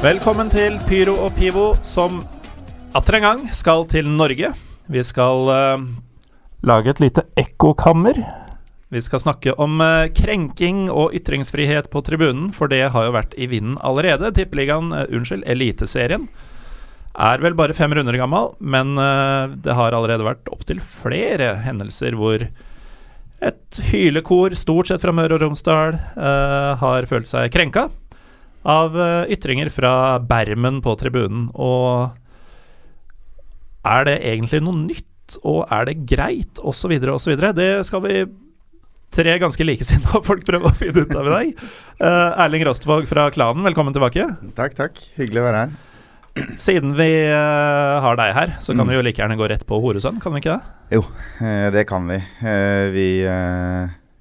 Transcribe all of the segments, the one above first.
Velkommen til Pyro og Pivo, som atter en gang skal til Norge. Vi skal uh, lage et lite ekkokammer. Vi skal snakke om uh, krenking og ytringsfrihet på tribunen, for det har jo vært i vinden allerede. Tippeligaen, uh, unnskyld, Eliteserien, er vel bare fem runder gammel, men det har allerede vært opptil flere hendelser hvor et hylekor, stort sett fra Møre og Romsdal, har følt seg krenka av eh, ytringer fra bermen på tribunen. Og er det egentlig noe nytt, og er det greit, osv., osv.? Det skal vi tre ganske likesinnede folk prøve å finne ut av i dag. Uh, Erling Rostvåg fra Klanen, velkommen tilbake. Takk, takk. Hyggelig å være her. Siden vi uh, har deg her, så kan vi jo like gjerne gå rett på Horesønn, kan vi ikke det? Jo, det kan vi. Vi,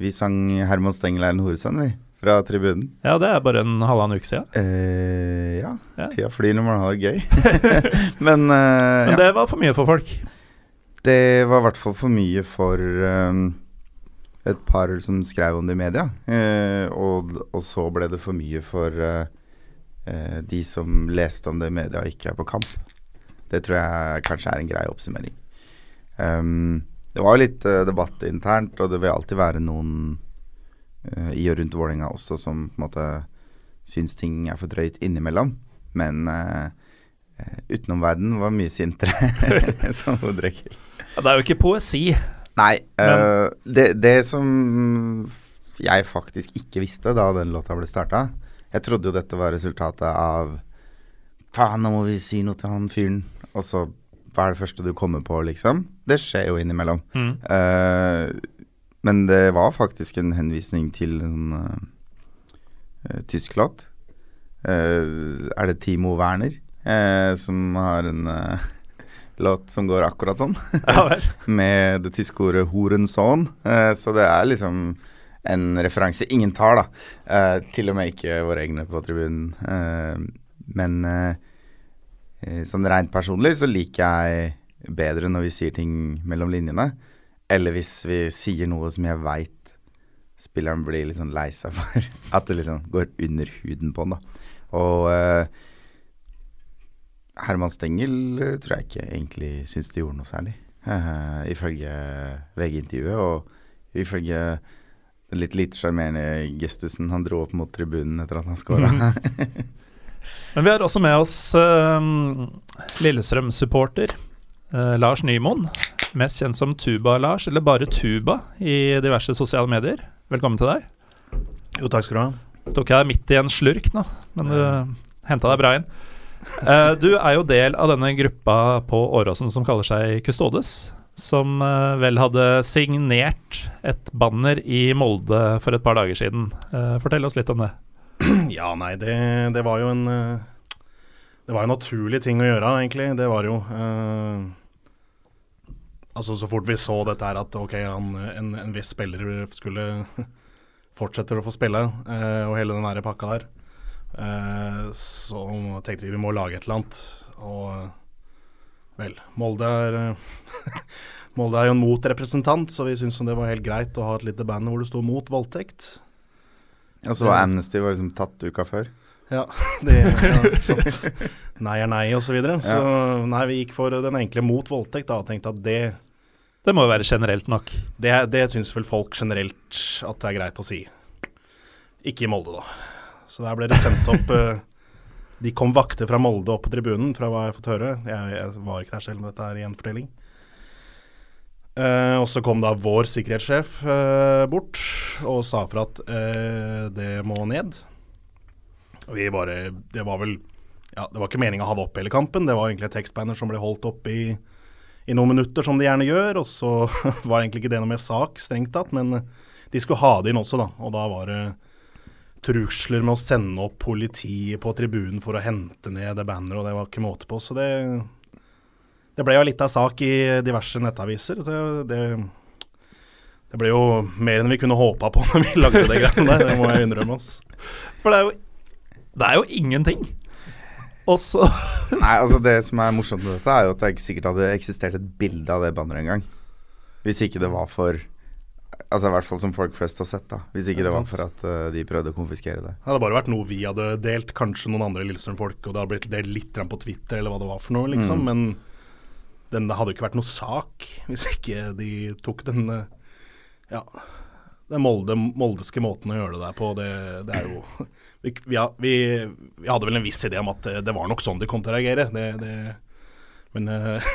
vi sang Herman Stengel er en horesønn, vi. Fra tribunen. Ja, det er bare en halvannen uke siden. Eh, ja, Ja. tida flyr når man har det gøy. Men, eh, Men ja, det var for mye for folk. det var i hvert fall for mye for um, et par som skrev om det i media. Eh, og, og så ble det for mye for uh, uh, de som leste om det i media og ikke er på kamp. Det tror jeg kanskje er en grei oppsummering. Um, det var jo litt uh, debatt internt, og det vil alltid være noen eh, i og rundt Vålerenga også som på en måte syns ting er for drøyt innimellom. Men uh, utenom verden var mye sintere, som hovedregel. Ja, Det er jo ikke poesi. Nei, Uh, det, det som jeg faktisk ikke visste da den låta ble starta Jeg trodde jo dette var resultatet av Faen, nå må vi si noe til han fyren. Og så hva er det første du kommer på, liksom? Det skjer jo innimellom. Mm. Eh, men det var faktisk en henvisning til en uh, tysk låt. Eh, er det Timo Werner uh, som har en låt som går akkurat sånn? Ja med det tyske ordet 'horensohn'. Eh, så det er liksom en referanse ingen tar, da. Til og med ikke våre egne på tribunen. Men sånn rent personlig så liker jeg bedre når vi sier ting mellom linjene, eller hvis vi sier noe som jeg veit spilleren blir litt sånn lei seg for. At det liksom går under huden på han, da. Og uh, Herman Stengel eh, tror jeg ikke egentlig syns det gjorde noe særlig. Uh, ifølge VG-intervjuet, og ifølge den litt lite sjarmerende gestusen han dro opp mot tribunen etter at han scora. Men vi har også med oss Lillestrøm-supporter Lars Nymoen. Mest kjent som Tuba-Lars, eller bare Tuba, i diverse sosiale medier. Velkommen til deg. Jo, takk skal du ha. Tok jeg deg midt i en slurk nå, men du henta deg bra inn. Eh, du er jo del av denne gruppa på Åråsen som kaller seg Kustodes. Som eh, vel hadde signert et banner i Molde for et par dager siden. Eh, fortell oss litt om det. Ja, nei, det, det var jo en eh, Det var en naturlig ting å gjøre, egentlig. Det var jo eh, Altså, så fort vi så dette her at ok, han, en, en viss spiller skulle fortsette å få spille, eh, og hele den der pakka der, eh, så tenkte vi vi må lage et eller annet. Og vel, Molde er Molde er jo en motrepresentant, så vi syntes det var helt greit å ha et lite band hvor det sto 'mot voldtekt'. og så var Amnesty var liksom tatt uka før. Ja, det ja. Nei er nei, og så videre. Så nei, vi gikk for den enkle mot voldtekt, da, og tenkte at det Det må jo være generelt nok. Det, det syns vel folk generelt at det er greit å si. Ikke i Molde, da. Så der ble det sendt opp eh, De kom vakter fra Molde opp på tribunen, fra hva jeg har fått høre. Jeg, jeg var ikke der selv, men dette er gjenfortelling. Uh, og så kom da vår sikkerhetssjef uh, bort og sa for at uh, det må ned. Og vi bare Det var vel Ja, det var ikke meninga å ha det opp hele kampen. Det var egentlig tekstbanner som ble holdt opp i, i noen minutter, som de gjerne gjør. Og så var egentlig ikke det noe med sak, strengt tatt, men de skulle ha det inn også, da. Og da var det trusler med å sende opp politiet på tribunen for å hente ned det banneret, og det var ikke måte på. Så det, det ble jo litt av sak i diverse nettaviser. Det, det, det ble jo mer enn vi kunne håpa på når vi lagde det greiene der, det må jeg innrømme oss. For det er jo, det er jo ingenting. Og så Nei, altså Det som er morsomt med dette, er jo at det ikke sikkert hadde eksistert et bilde av det banneret engang. Hvis ikke det var for Altså i hvert fall som folk flest har sett, da. Hvis ikke det var for at uh, de prøvde å konfiskere det. Det hadde bare vært noe vi hadde delt, kanskje noen andre Lillestrøm-folk, og det hadde blitt delt litt på Twitter eller hva det var for noe, liksom. Mm. Men den, det hadde jo ikke vært noe sak hvis ikke de tok den uh, Ja den molde, moldeske måten å gjøre det der på, det, det er jo vi, vi, vi, vi, hadde vel en viss idé om at det, det var nok sånn de kom til å reagere. Det, men uh,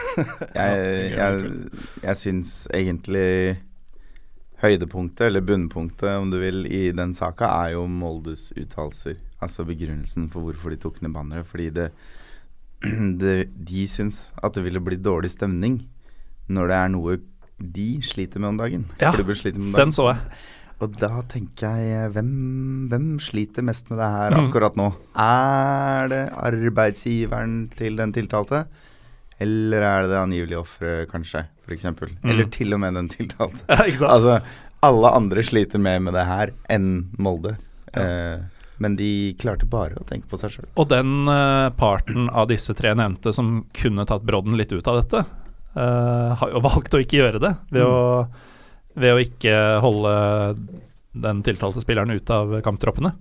Jeg, jeg, jeg syns egentlig høydepunktet, eller bunnpunktet om du vil, i den saka, er jo Moldes uttalelser. Altså begrunnelsen for hvorfor de tok ned banneret. Fordi det, det, de syns at det ville bli dårlig stemning når det er noe de sliter med om dagen. Ja, den så jeg. Og da tenker jeg hvem, hvem, sliter mest med det her mm. akkurat nå? Er det arbeidsgiveren til den tiltalte? Eller er det det angivelige offeret, kanskje, For Mm. Eller til og med den tiltalte. Ja, altså, alle andre sliter mer med det her enn Molde. Ja. Eh, men de klarte bare å tenke på seg sjøl. Og den uh, parten av disse tre nevnte som kunne tatt brodden litt ut av dette, uh, har jo valgt å ikke gjøre det ved, mm. å, ved, å, ikke holde den tiltalte spilleren ute av kamptroppene.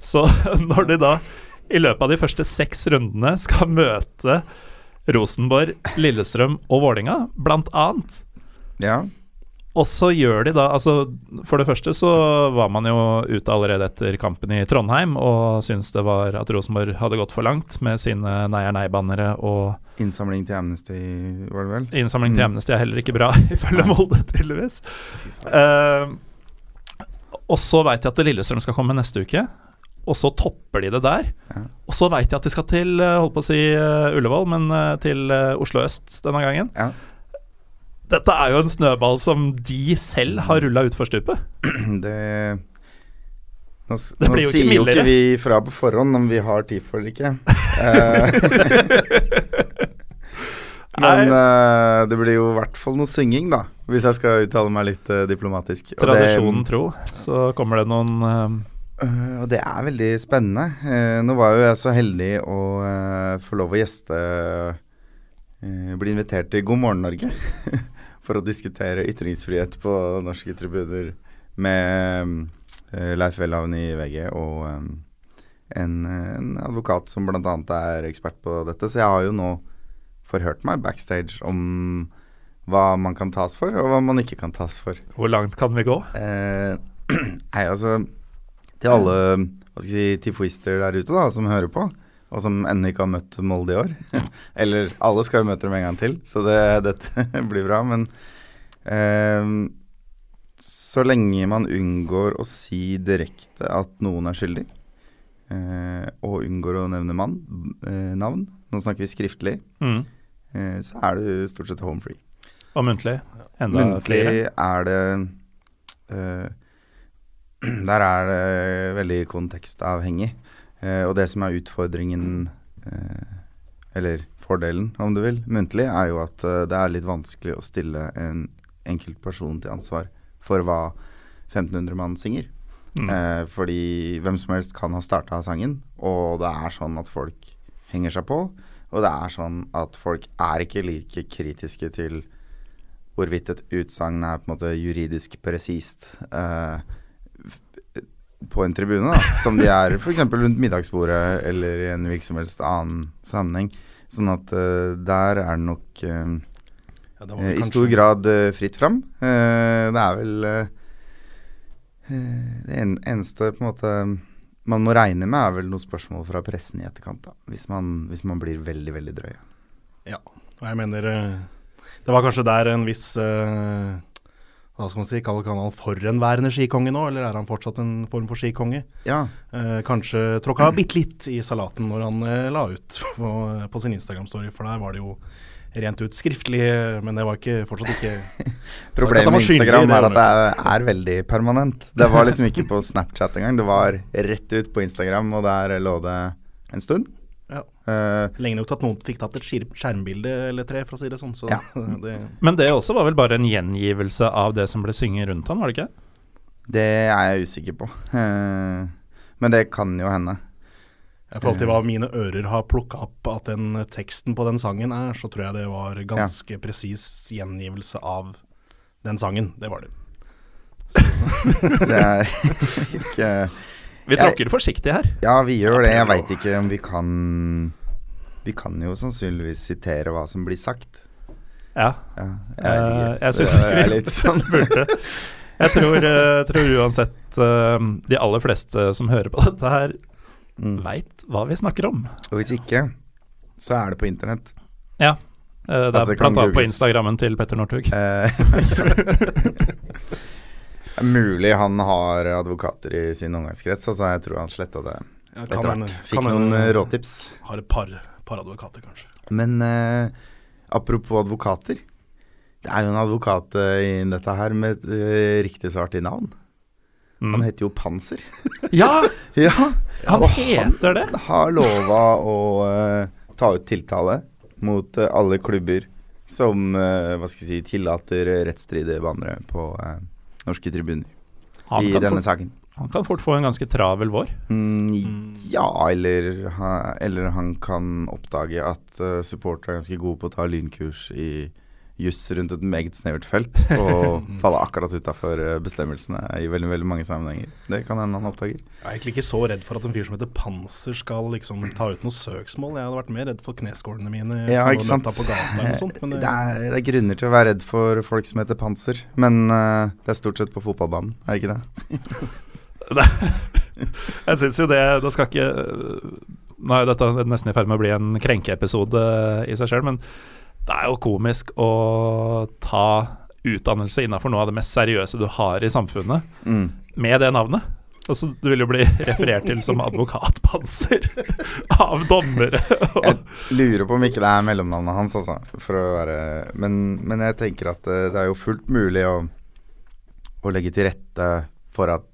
Så når de da i løpet av de første seks rundene skal møte Rosenborg, Lillestrøm og Vålinga, blant annet ja. Og så gjør de da altså For det første så var man jo ute allerede etter kampen i Trondheim og syntes det var at Rosenborg hadde gått for langt med sine nei er nei-bannere og Innsamling til Amnesty, var det vel? Innsamling til mm. Amnesty er heller ikke bra, ifølge Molde, tydeligvis. Uh, og så veit jeg at Lillestrøm skal komme neste uke. Og så topper de det der. Ja. Og så veit jeg at de skal til eh, holdt på å si uh, Ullevål, men uh, til Oslo øst denne gangen. Ja. Dette er jo en snøball som de selv har rulla utfor stupet. Det Nå, det jo sier jo ikke vi fra på forhånd om vi har tid for det ikke. Men uh, det blir jo i hvert fall noe synging, da. Hvis jeg skal uttale meg litt uh, diplomatisk. Tradisjonen tro, så kommer det noen uh, Og det er veldig spennende. nå var jo jeg så heldig å få lov å gjeste Bli invitert til God morgen Norge. for å diskutere ytringsfrihet på norske tribuner med uh, Leif Welhaven i VG og um, en, en, advokat som bl.a. er ekspert på dette. Så jeg har jo nå forhørt meg backstage om hva man kan tas for, og hva man ikke kan tas for. Hvor langt kan vi gå? Eh, nei, altså Til alle hva skal jeg si, tifoister der ute da, som hører på, og som ennå ikke har møtt Molde i år. Eller alle skal jo møte dem en gang til, så det, dette blir bra. Men eh, så lenge man unngår å si direkte at noen er skyldig, eh, og unngår å nevne mann, eh, navn, nå snakker vi skriftlig, mm. Eh, så er du stort sett home free. Og muntlig? Enda muntlig flere? er det eh, Der er det veldig kontekstavhengig. Eh, og det som er utfordringen, eh, eller fordelen om du vil, muntlig, er jo at eh, det er litt vanskelig å stille en enkelt person til ansvar for hva 1500 mann synger. Mm. Eh, fordi hvem som helst kan ha starta sangen, og det er sånn at folk henger seg på. Og det er sånn at folk er ikke like kritiske til hvorvidt et utsagn er på en måte juridisk presist. Eh, på en tribune, da, som de er f.eks. rundt middagsbordet eller i en virksomhets annen sammenheng. Sånn at uh, der er det nok uh, ja, det uh, i stor grad fritt fram. det er vel Det en, eneste på en måte man må regne med, er vel noen spørsmål fra pressen i etterkant. da, Hvis man, hvis man blir veldig, veldig drøy. Ja, og jeg mener Det var kanskje der en viss hva skal man si, kaller han han forhenværende skikonge nå, eller er han fortsatt en form for skikonge? Ja. Eh, kanskje tråkka bitte litt i salaten når han eh, la ut på, på sin Instagram-story, for der var det jo rent ut skriftlig, men det var ikke, fortsatt ikke Problemet med Instagram er at det er, er veldig permanent. Det var liksom ikke på Snapchat engang. Det var rett ut på Instagram, og der lå det en stund. Ja. Eh, Lenge nok til at noen fikk tatt et skjermbilde eller tre, for å si det sånn. Så Ja. det, Men det også var vel bare en gjengivelse av det som ble synget rundt han, var det ikke? det er jeg usikker på. Eh, men det kan jo hende. I forhold til hva mine ører har plukka opp at den teksten på den sangen er, så tror jeg det var ganske presis gjengivelse av den sangen. Det var det. Det er ikke Vi Jeg- tråkker forsiktig her. Ja, vi gjør det. Jeg veit ikke om vi kan Vi kan jo sannsynligvis sitere hva som blir sagt. Ja. Ja, Eh, jeg syns Det er vi sånn burde. Jeg tror, eh, tror uansett eh, de aller fleste som hører på dette her, mm. veit hva vi snakker om. Og hvis ikke, så er det på internett. Ja. Eh, Det Altså, er altså, blant annet på. Instagrammen til Petter Northug. Det er mulig han har advokater i sin omgangskrets. Altså, jeg tror han sletta det Ja, etter hvert. Fikk noen hende- eh, råtips. Har et par, par advokater, kanskje. Men eh, apropos advokater. Det er jo en advokat eh, i dette her med et eh, riktig svart i navn. Han Mm. heter jo Panser. Ja, ja, han Og heter det! Han har lova å uh, ta ut tiltale mot uh, alle klubber som uh, hva skal jeg si, tillater rettsstridige bannere på norske tribuner Han i kan, denne fort, saken. han kan fort få en ganske travel vår. Mm, ja, eller, eller han kan oppdage at uh, supportere er ganske gode på å ta lynkurs i juss rundt et meget snevert felt, og falle akkurat utafor bestemmelsene i veldig veldig mange sammenhenger. Det kan hende han oppdager. Jeg er egentlig ikke så redd for at en fyr som heter Panser skal liksom ta ut noe søksmål. Jeg hadde vært mer redd for kneskålene mine Ja, som ikke sant. på gata eller noe sånt. Men Det det, er, det er grunner til å være redd for folk som heter Panser, men uh, det er stort sett på fotballbanen, er det ikke det? Jeg syns jo det Da skal ikke Nå er jo dette nesten i ferd med å bli en krenkeepisode i seg sjøl, men det er jo komisk å ta utdannelse innafor noe av det mest seriøse du har i samfunnet, Mm. med det navnet. Altså, du vil jo bli referert til som advokatpanser av dommere. Jeg lurer på om ikke det er mellomnavnet hans, altså. Være Men, men jeg tenker at eh, det er jo fullt mulig å, å legge til rette for at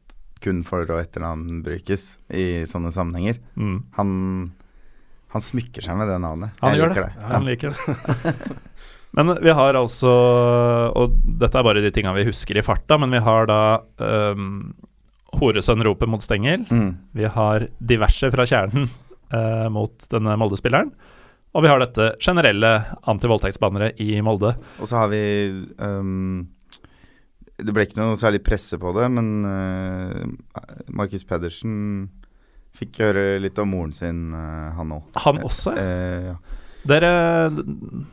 kun for- og etternavn brukes i sånne sammenhenger. Mm. Han, han smykker seg med det navnet. Han jeg gjør liker det. det. Han liker det. Men vi har altså Og dette er bare de tinga vi husker i farta, men vi har da um, Horesønn-ropet mot Stengel. Mm. Vi har diverse fra kjernen uh, mot denne Molde-spilleren. Og vi har dette generelle antivoldtektsbanneret i Molde. Og så har vi um, Det ble ikke noe særlig presse på det, men uh, Markus Pedersen fikk høre litt om moren sin, eh, han òg. Han også. Eh, ja. Dere,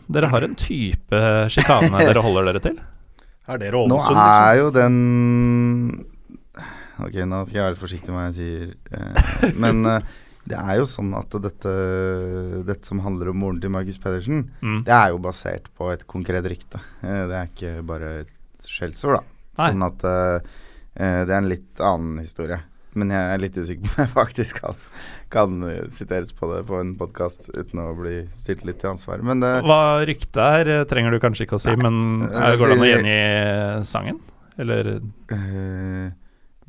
dere har en type sjikane dere holder dere til? er det Nå er liksom? jo den Ok, nå skal jeg være litt forsiktig med hva jeg sier. Eh, men eh, det er jo sånn at dette, dette som handler om moren til Markus Pedersen, Mm. det er jo basert på et konkret rykte. Eh, det er ikke bare et skjellsord, da. Nei. Sånn at eh, eh, det er en litt annen historie. Men jeg er litt usikker på om jeg faktisk kan, kan eh, siteres på det på en podkast uten å bli stilt litt til ansvar. Men det, Hva ryktet er, eh, trenger du kanskje ikke å si, men er, går det an å gjengi sangen? Eller uh,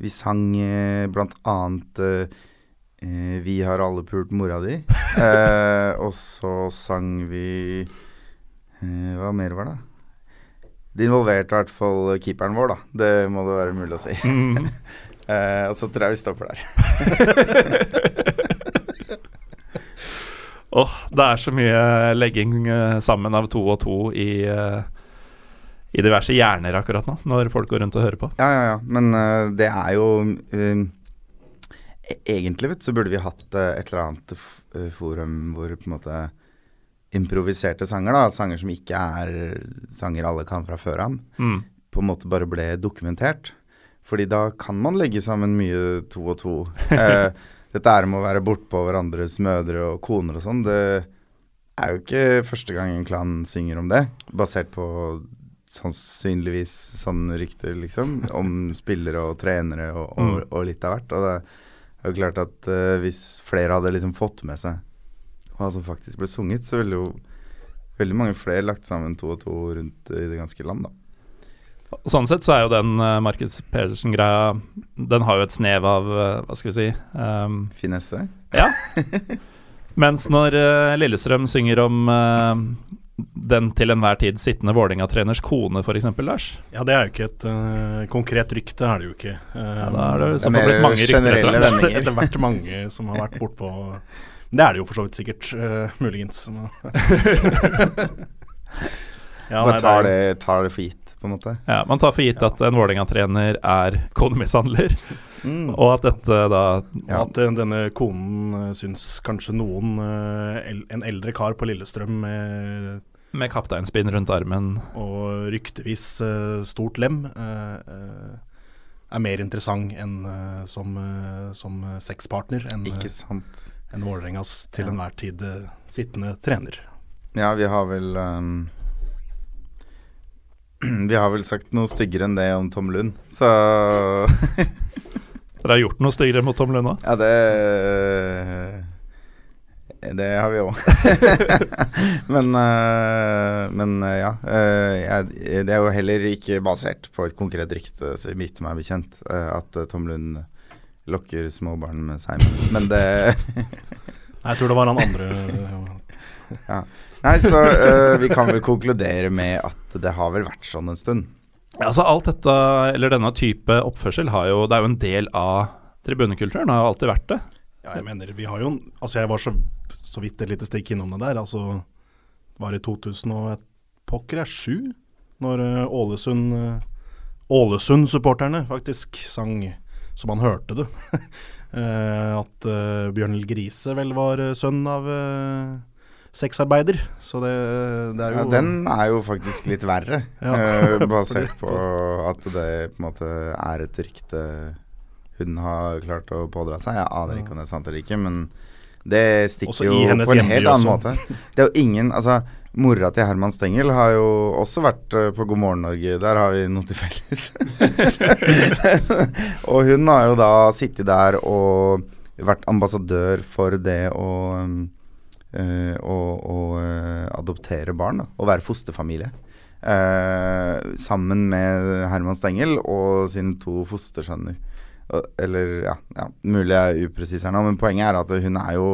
vi sang uh, blant annet eh, eh, 'Vi har alle pult mora di'. Eh, og så sang vi eh, Hva mer var det? Det involverte i hvert fall keeperen vår, da. Det må det være mulig å si. Eh, og så tror jeg vi stopper der. Åh, det er så mye legging eh, sammen av to og to i, eh, i diverse hjerner akkurat nå, når folk går rundt og hører på. Ja, ja, ja. Men uh, det er jo e- Egentlig, vet du, så burde vi hatt et eller annet forum hvor på en måte improviserte sanger, da, sanger som ikke er sanger alle kan fra før av, Mm. på en måte bare ble dokumentert. Fordi da kan man legge sammen mye to og to. Eh, dette er med å være bortpå hverandres mødre og koner og sånn. Det er jo ikke første gang en klan synger om det, basert på sannsynligvis sanne rykter, liksom, om spillere og trenere og, og, Mm. og litt av hvert. Og det er jo klart at eh, hvis flere hadde liksom fått med seg hva som faktisk ble sunget, så ville jo veldig mange flere lagt sammen to og to rundt i det ganske land, da. Sånn sett så er jo den uh, Marcus Pedersen-greia Den har jo et snev av uh, Hva skal vi si um, Finesse. Ja. Mens når uh, Lillestrøm synger om uh, den til enhver tid sittende Vålerenga-treners kone, f.eks., Lars. Ja, det er jo ikke et uh, konkret rykte, er det jo ikke. Uh, Ja, da er det Det er mer mange generelle rykter, vendinger. Etter hvert mange som har vært bortpå Det er det jo for så vidt sikkert, uh, muligens. ja, Bare tar det det, tar det for gitt, på en måte. Ja, Man tar for gitt at en Vålerenga-trener er konemishandler, Mm. og at dette da ja. At eh, denne konen uh, syns kanskje noen eh, En eldre kar på Lillestrøm med med kapteinspinn rundt armen og ryktevis eh, stort lem eh, eh, er mer interessant enn eh, som, eh, som eh, sexpartner enn Ikke sant. en Vålerengas til enhver tid eh, sittende trener. Ja, vi har vel ehm, Vi har vel sagt noe styggere enn det om Tom Lund, så Dere har gjort noe styggere mot Tom Lund òg? Ja, det Det har vi òg. men, eh, men eh, ja. eh, det er jo heller ikke basert på et konkret rykte, så vidt meg bekjent, eh, at eh, Tom Lund lokker småbarn med seg. Men det jeg tror det var han andre Nei, så uh, vi kan vel konkludere med at det har vel vært sånn en stund. Ja, altså alt dette, eller denne type oppførsel, har jo, det er jo en del av tribunekulturen. Har jo alltid vært det. Ja, jeg mener, vi har jo en- Altså, jeg var så, så vidt et lite stikk innom det der. Altså, var det 2000 og et pokker er sju? Når eh, Ålesund eh, Ålesund-supporterne faktisk sang som man hørte det. Eh, at uh, Bjørnhild Grise vel var sønn av uh, sexarbeider. Så det, det er jo Ja, den er jo faktisk litt verre, Ja. eh, basert på at det på en måte er et rykte hun har klart å pådra seg. Jeg aner ikke om det er sant eller ikke, men det stikker jo på en helt annen måte. Det er jo ingen Altså, mora til Herman Stengel har jo også vært eh, på God morgen Norge. Der har vi noe til felles. og hun har jo da sittet der og vært ambassadør for det å um, å, å eh, adoptere barn da, og være fosterfamilie. Eh, sammen med Herman Stengel og sine to fostersønner. Eller, ja, ja, mulig jeg er upresis her nå, men poenget er at hun er jo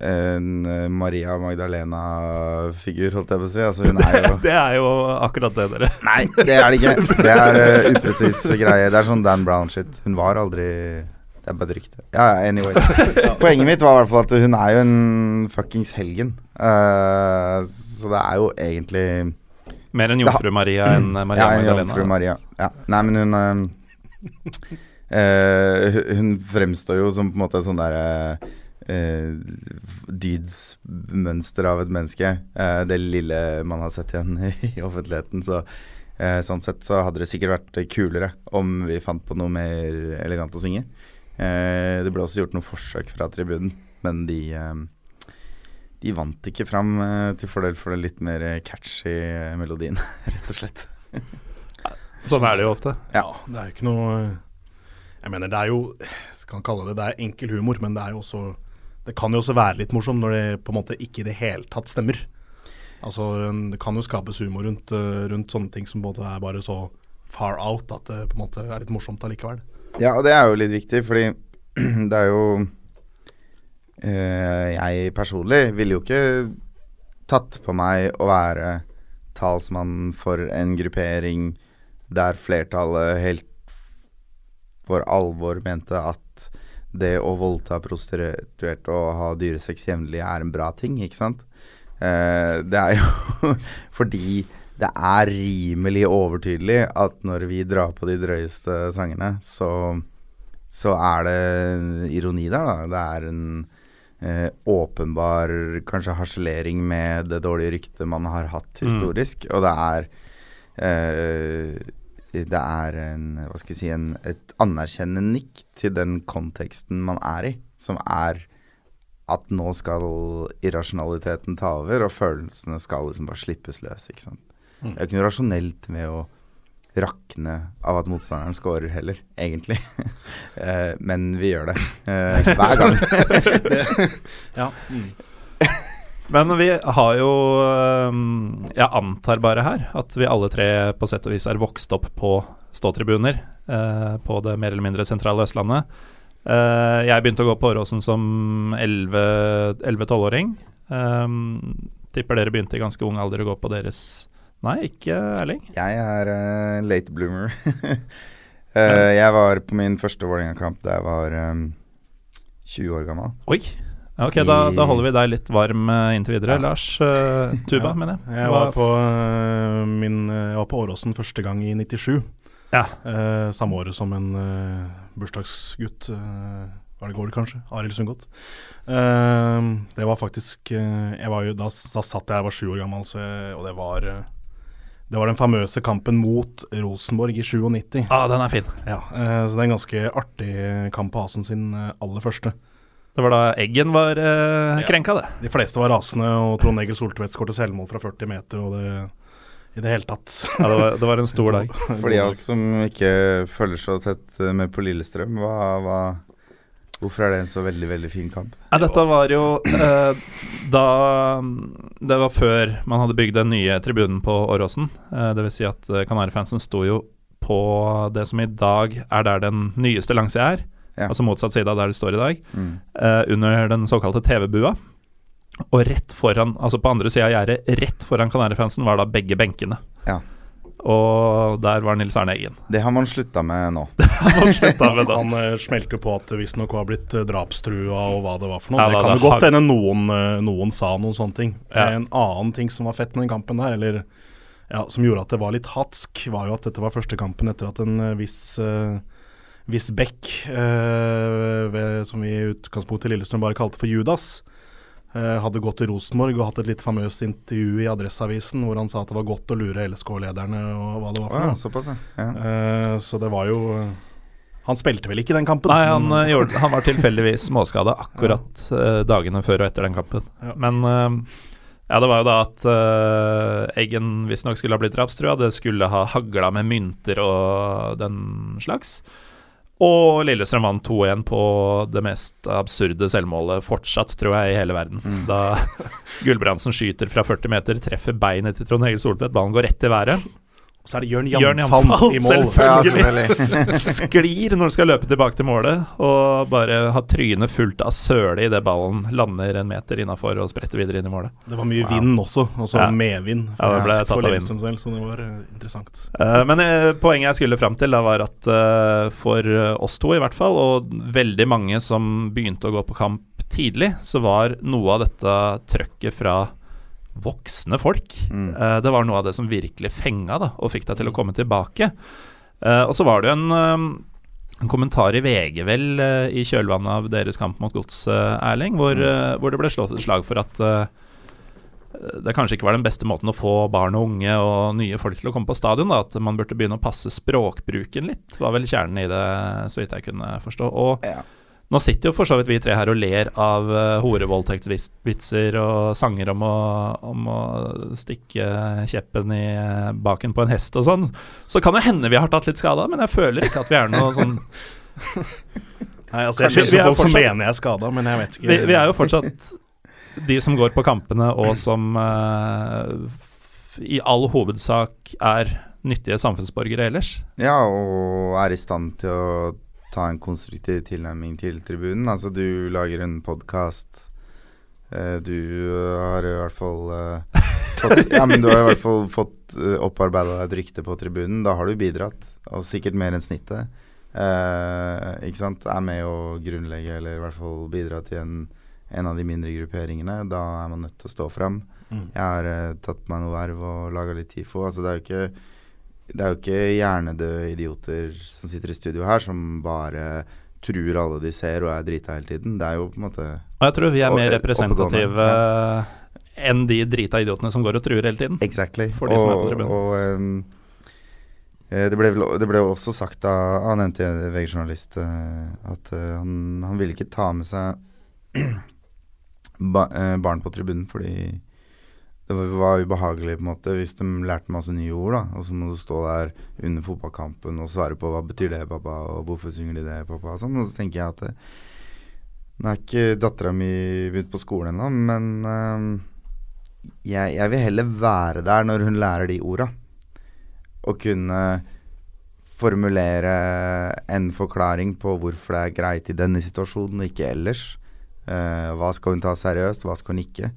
en eh, Maria Magdalena-figur, holdt jeg på å si. Altså, hun er jo Det er jo akkurat det, dere. Nei, det er det ikke. Det er uh, upresis greie. Det er sånn Dan Brown-shit. Hun var aldri Det er bare et rykte. Ja, ja, anyways. Poenget mitt var i hvert fall at hun er jo en fuckings helgen. Uh, så det er jo egentlig Mer enn Jomfru Maria enn eh, Maria ja, Magdalena. jomfru Maria. Ja. Nei, men hun uh, uh, hun- fremstår jo som på en måte sånn derre dydsmønster av et menneske. Det lille man har sett igjen i offentligheten. Så eh, sånn sett så hadde det sikkert vært kulere om vi fant på noe mer elegant å synge. Eh, det ble også gjort noen forsøk fra tribunen, men de eh, de vant ikke fram eh, til fordel for den litt mer catchy melodien, rett og slett. Sånn er det jo ofte. Ja, det er jo ikke noe Jeg mener, det er jo Skal kalle det det er enkel humor, men det er jo også Det kan jo også være litt morsomt når det på en måte ikke i det hele tatt stemmer. Altså, Det kan jo skapes humor rundt, rundt sånne ting som både er bare så far out at det på en måte er litt morsomt allikevel. Ja, og det er jo litt viktig, fordi det er jo øh, Jeg personlig ville jo ikke tatt på meg å være talsmann for en gruppering der flertallet helt for alvor mente at det å voldta prostituerte og ha dyresex jevnlig er en bra ting, ikke sant? Eh, det er jo fordi det er rimelig overtydelig at når vi drar på de drøyeste sangene, så, så er det ironi der, da. Det er en eh, åpenbar kanskje harselering med det dårlige ryktet man har hatt historisk, og det er eh, det er en, hva skal jeg si, en, et anerkjennende nikk til den konteksten man er i, som er at nå skal irrasjonaliteten ta over, og følelsene skal liksom bare slippes løs, ikke sant. Det er jo ikke noe rasjonelt med å rakne av at motstanderen scorer heller, egentlig. uh, men vi gjør det uh, hver gang. Ja. Mm. Men vi har jo øhm, Jeg antar bare her at vi alle tre på sett og vis er vokst opp på ståtribuner eh, på det mer eller mindre sentrale Østlandet. Eh, jeg begynte å gå på Åråsen som 11-12-åring. Um, tipper dere begynte i ganske ung alder å gå på deres Nei, ikke Erling? Jeg er uh, late bloomer. uh, jeg var på min første Vålerenga-kamp da jeg var um, 20 år gammel. Oi. Ok, da, da holder vi deg litt varm eh, inntil videre. Ja. Lars uh, Tuba, Ja. mener jeg. Jeg var på, min, jeg var på Åråsen første gang i 97. Ja. Eh, samme året som en bursdagsgutt. Hva var det går, kanskje? Arild Sundgodt. Det var faktisk jeg var jo, da, da satt jeg, jeg var sju år gammel, så jeg, og det var Det var den famøse kampen mot Rosenborg i 97. Ah, den er fin. Ja, eh, så det er en ganske artig kamp på Asen sin øh, aller første. Det var da Eggen var eh, Ja. krenka, det. De fleste var rasende, og Trond Egil Soltvedt skåret selvmål fra 40 meter, og det i det hele tatt. Ja, det, var, det var en stor dag. For de av oss som ikke følger så tett eh, med på Lillestrøm, hva, hva, hvorfor er det en så veldig, veldig fin kamp? Ja, dette var jo eh, da Det var før man hadde bygd den nye tribunen på Åråsen. Eh, det vil si at eh, Kanarifansen sto jo på det som i dag er der den nyeste langsida er. Ja. Altså motsatt side av der det står i dag. Mm. eh, under den såkalte TV-bua. Og rett foran, altså på andre sida av gjerdet, rett foran Kanarifansen, var da begge benkene. Ja. Og der var Nils Arne Eggen. Det har man slutta med nå. Han slutta med det. Han uh, smelte på at det visstnok var blitt uh, drapstrua og hva det var for noe. Ja, det kan det jo godt har- hende noen, eh, noen sa noen sånne ting. Ja. En annen ting som var fett med den kampen der, eller ja, som gjorde at det var litt hatsk, var jo at dette var første kampen etter at en eh, viss uh, Viss Beck, uh, ved, som vi i utgangspunktet i Lillestrøm bare kalte for Judas, eh, hadde gått til Rosenborg og hatt et litt famøst intervju i Adresseavisen hvor han sa at det var godt å lure LSK-lederne og hva det var for for ja, såpass, ja. Eh, så det var jo Han spilte vel ikke den kampen? Nei, han, uh, gjorde, han var tilfeldigvis småskada akkurat uh, dagene før og etter den kampen. Ja. Men eh, ja, det var jo da at eh, Eggen visstnok skulle ha blitt drapstrua. Det skulle ha hagla med mynter og den slags. Og Lillestrøm vant 2-1 på det mest absurde selvmålet fortsatt, tror jeg, i hele verden. Da Gulbrandsen skyter fra 40 meter, treffer beinet til Trond Hege Soltvedt, ballen går rett i været. Og så er det Jørn Jamfall i mål. Selvfølgelig. sklir når du skal løpe tilbake til målet, og bare har trynet fullt av søle idet ballen lander en meter innafor og spretter videre inn i målet. Det var mye vind også, også Ja. medvind. Ja, det ble tatt av vind. Selv, så det var eh, interessant. Uh, men uh, poenget jeg skulle fram til, da var at for oss to i hvert fall, og veldig mange som begynte å gå på kamp tidlig, så var noe av dette trøkket fra voksne folk. Mm. Eh, det var noe av det som virkelig fenga da, og fikk deg til å komme tilbake. Eh, og så var det jo en, eh, en kommentar i VG vel eh, i kjølvannet av deres kamp mot Godset, Erling, hvor, eh, hvor det ble slått et slag for at det kanskje ikke var den beste måten å få barn og unge og nye folk til å komme på stadion. Da, at man burde begynne å passe språkbruken litt, var vel kjernen i det, så vidt jeg kunne forstå. Og Ja. Nå sitter jo for så vidt vi tre her og ler av uh, horevoldtektsvitser og sanger om å, om å stikke kjeppen i eh, baken på en hest og sånn. Så kan det hende vi har tatt litt skade, men jeg føler ikke at vi er noe sånn Nei, altså Jeg skjønner er folk som mener jeg er skada, men jeg vet ikke. vi, vi er jo fortsatt de som går på kampene, og som uh, i all hovedsak er nyttige samfunnsborgere ellers. Ja, og er i stand til å ta en konstruktiv tilnærming til tribunen. Altså, du lager en podkast. du har i hvert fall eh, fått, Ja, men du har i hvert fall fått opparbeida deg et rykte på tribunen. Da har du bidratt, og sikkert mer enn snittet. Eh, ikke sant? Er med å grunnlegge, eller i hvert fall bidra til en, en av de mindre grupperingene. Da er man nødt til å stå fram. Mm. Jeg har eh, tatt meg noe verv og laga litt TIFO. Altså, det er jo ikke det er jo ikke hjernedøde idioter som sitter i studio her, som bare truer alle de ser og er drita hele tiden. Det er jo på en måte Og jeg tror vi er mer eh, representative ja. enn de drita idiotene som går og truer hele tiden. Exactly. For de som er på og, tribunen. og eh, det, ble vel, det ble også sagt av Han nevnte en VG-journalist eh, at eh, han, han ville ikke ta med seg ba, eh, barn på tribunen fordi det var ubehagelig på en måte hvis de lærte masse nye ord, da. Og så må du stå der under fotballkampen og svare på hva betyr det, pappa, og hvorfor synger de det, pappa, og sånn. Og så tenker jeg at det, nå er ikke dattera mi begynt på skolen ennå, men øh, jeg, jeg, vil heller være der når hun lærer de orda. Og kunne formulere en forklaring på hvorfor det er greit i denne situasjonen og ikke ellers. Uh, hva skal hun ta seriøst, hva skal hun ikke?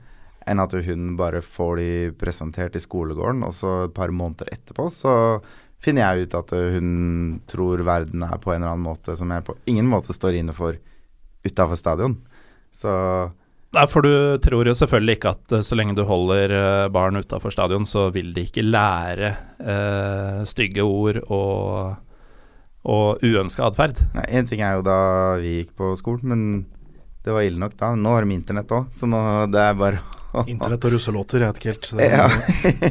Enn at hun bare får de presentert i skolegården, og så et par måneder etterpå så finner jeg ut at hun tror verden er på en eller annen måte som jeg på ingen måte står inne for utafor stadion. Så Nei, for du tror jo selvfølgelig ikke at så lenge du holder eh, barn utafor stadion, så vil de ikke lære eh, stygge ord og, og uønska atferd. Én ting er jo da vi gikk på skolen, men det var ille nok da. Nå har de internett òg, så nå det er bare Internett og russelåter, jeg vet ikke helt. Ja.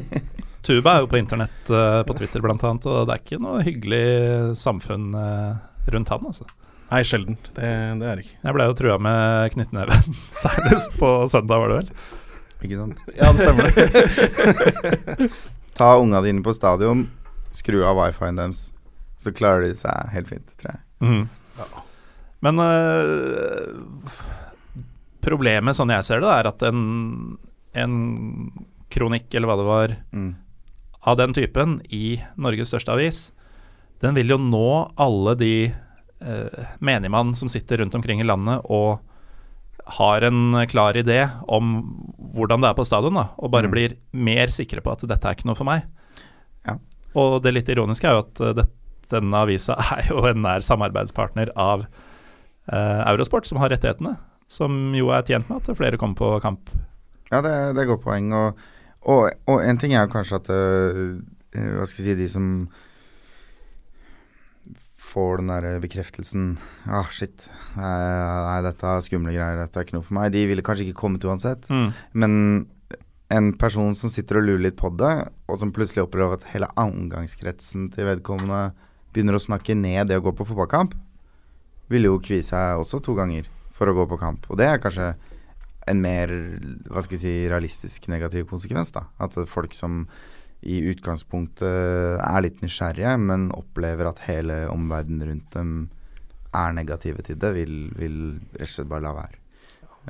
Tuba er jo på internett uh, på Twitter annet, og det er ikke noe hyggelig samfunn uh, rundt han, altså. Nei, sjelden. Det, det er det ikke. Jeg ble jo trua med knyttneve senest på søndag, var det vel? Ikke sant. Ja, det stemmer det. Ta unga dine på stadion, skru av wifien deres, så klarer de seg helt fint, tror jeg. Mm. Ja. Men uh, problemet, sånn jeg ser det, er at en, en kronikk, eller hva det var, mm. av den typen i Norges største avis, den vil jo nå alle de eh, menigmann som sitter rundt omkring i landet og har en klar idé om hvordan det er på stadion, da, og bare mm. blir mer sikre på at dette er ikke noe for meg. Ja. Og det litt ironiske er jo at det, denne avisa er jo en nær samarbeidspartner av eh, Eurosport, som har rettighetene. Som jo er tjent med at flere kommer på kamp. Ja, det, det er godt poeng. Og, og, og, en ting er jo kanskje at uh, Hva skal jeg si De som får den der bekreftelsen Ah, shit. Nei, dette er skumle greier. Dette er ikke noe for meg. De ville kanskje ikke kommet uansett. Mm. Men en person som sitter og lurer litt på det, og som plutselig opplever at hele omgangskretsen til vedkommende begynner å snakke ned det å gå på fotballkamp, ville jo kvie seg også to ganger for å gå på kamp. Og det er kanskje en mer hva skal jeg si, realistisk negativ konsekvens. da At folk som i utgangspunktet er litt nysgjerrige, men opplever at hele omverdenen rundt dem er negative til det, vil, vil rett og slett bare la være.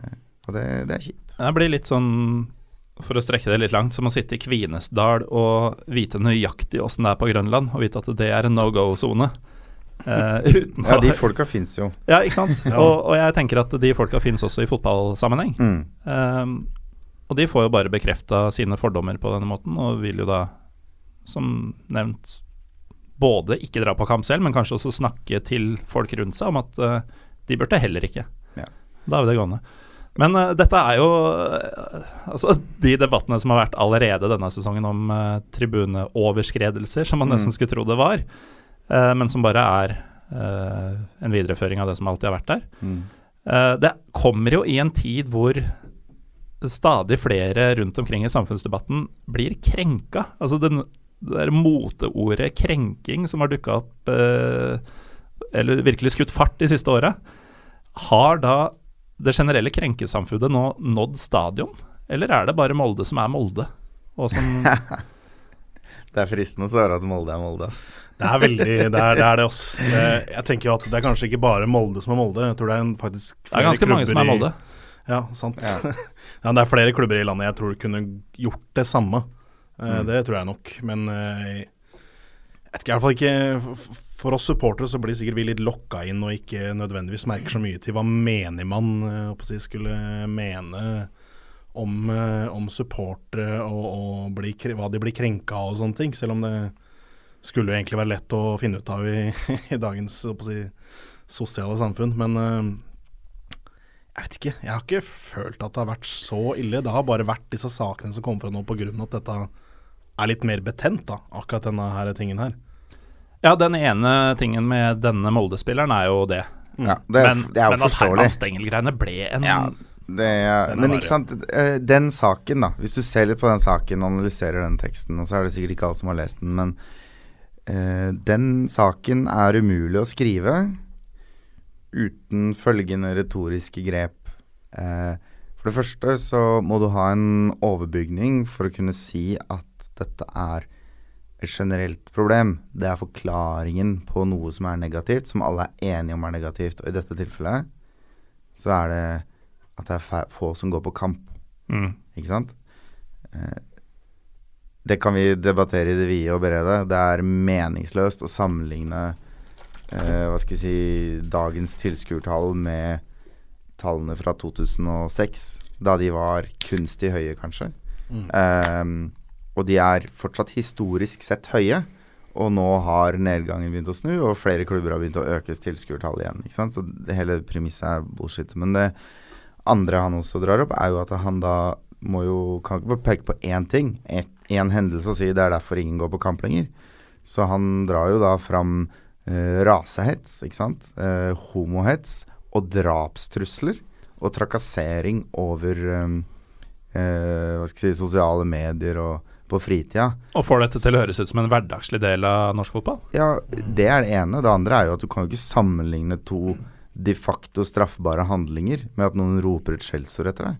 Eh, og det, det er kjipt. Det blir litt sånn, for å strekke det litt langt, som å sitte i Kvinesdal og vite nøyaktig åssen det er på Grønland, og vite at det er en no go-sone. Uh, ja, de folka fins jo. Ja, ikke sant. ja. og, og, jeg tenker at de folka fins også i fotballsammenheng. Mm. Um, og de får jo bare bekrefta sine fordommer på denne måten, og vil jo da, som nevnt, både ikke dra på kamp selv, men kanskje også snakke til folk rundt seg om at uh, de burde heller ikke. Ja. Da er vi det gående. Men uh, dette er jo uh, altså de debattene som har vært allerede denne sesongen om tribuneoverskredelser, som man mm. nesten skulle tro det var, men som bare er en videreføring av det som alltid har vært der. Mm. det kommer jo i en tid hvor stadig flere rundt omkring i samfunnsdebatten blir krenka. Altså den, det der moteordet 'krenking' som har dukka opp, eh, eller virkelig skutt fart de siste åra, har da det generelle krenkesamfunnet nå nådd stadion? Eller er det bare Molde som er Molde? Og som Det er fristende å svare at Molde er Molde. Ass. Det er veldig Det er det, er det også. jeg tenker jo at det er kanskje ikke bare Molde som er Molde. Jeg tror det er en, faktisk Det er ganske mange som er Molde. I, ja, sant. Ja. ja. det er flere klubber i landet jeg tror kunne gjort det samme. Uh, mm. Det tror jeg nok. Men uh, jeg vet ikke, i hvert fall ikke For oss supportere så blir sikkert vi litt lokka inn og ikke nødvendigvis merker så mye til hva menigmann uh, si, skulle mene om, om supportere og, og bli, hva de blir krenka av og sånne ting. Selv om det skulle jo egentlig være lett å finne ut av i, i dagens si, sosiale samfunn. Men jeg vet ikke. Jeg har ikke følt at det har vært så ille. Det har bare vært disse sakene som kommer fra nå pga. at dette er litt mer betent, da, akkurat denne her tingen her. Ja, den ene tingen med denne Molde-spilleren er jo det. Ja, det, men, det er jo men at Herman Stengel-greiene ble en ja, ja. Men ikke sant, eh, den saken, da. Hvis du ser litt på den saken og analyserer den teksten, og så er det sikkert ikke alle som har lest den, men uh, den saken er umulig å skrive uten følgende retoriske grep. Uh, For det første så må du ha en overbygning for å kunne si at dette er et generelt problem. Det er forklaringen på noe som er negativt, som alle er enige om er negativt. Og i dette tilfellet så er det at det er få som går på kamp. Mm. Ikke sant? Eh, det kan vi debattere i det vide og brede. Det er meningsløst å sammenligne eh, hva skal jeg si, dagens tilskuertall med tallene fra 2006, da de var kunstig høye, kanskje. Mm. Um, og de er fortsatt historisk sett høye. Og nå har nedgangen begynt å snu, og flere klubber har begynt å øke tilskuertallet igjen. ikke sant? Så det hele premisset er bullshit. Men det andre han også drar opp, er jo at han da må jo kan ikke bare peke på én ting, én hendelse og si det er derfor ingen går på kamp lenger. Så han drar jo da fram eh, rasehets, ikke sant. Eh, homohets og drapstrusler og trakassering over um, eh, hva skal jeg si, sosiale medier og på fritida. Og får dette til å høres ut som en hverdagslig del av norsk fotball? Ja, det er det ene. Det andre er jo at du kan jo ikke sammenligne to de facto straffbare handlinger med at noen roper et skjellsord etter deg.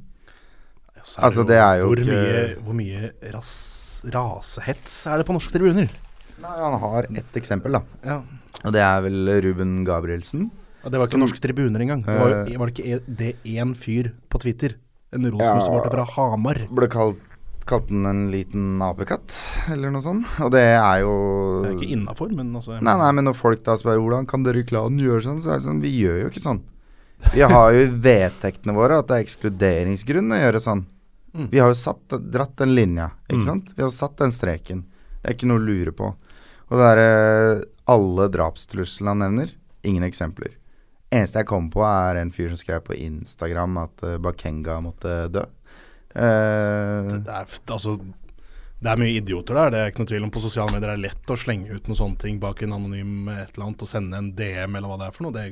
Er Altså, det er jo hvor ikke- Mye, hvor mye ras, rasehets er det på norske tribuner? Nei, han har ett eksempel, da. Ja. Og det er vel Ruben Gabrielsen. Og det var ikke Som- norske tribuner engang. Det var, jo, Eh. var det ikke e- det én fyr på Twitter? En rosenborg ja, fra Hamar. Ble kalt, kalt den en liten apekatt, eller noe sånt. Og det er jo Det er ikke innafor, men altså Nei, nei, men når folk da spør hvordan kan dere i klanen gjøre sånn, så er det sånn Vi gjør jo ikke sånn. Vi har jo i vedtektene våre at det er ekskluderingsgrunn å gjøre sånn. Mm. Vi har jo satt, dratt den linja, ikke Mm. sant? Vi har satt den streken. Det er ikke noe å lure på. Og det er eh, alle drapstruslene han nevner, ingen eksempler. Eneste jeg kommer på, er en fyr som skrev på Instagram at uh, Bakenga måtte dø. Eh, Det er, altså, det er mye idioter der, det er ikke noe tvil om. På sosiale medier er det lett å slenge ut noen sånne ting bak en anonym et eller annet og sende en DM eller hva det er for noe. Det,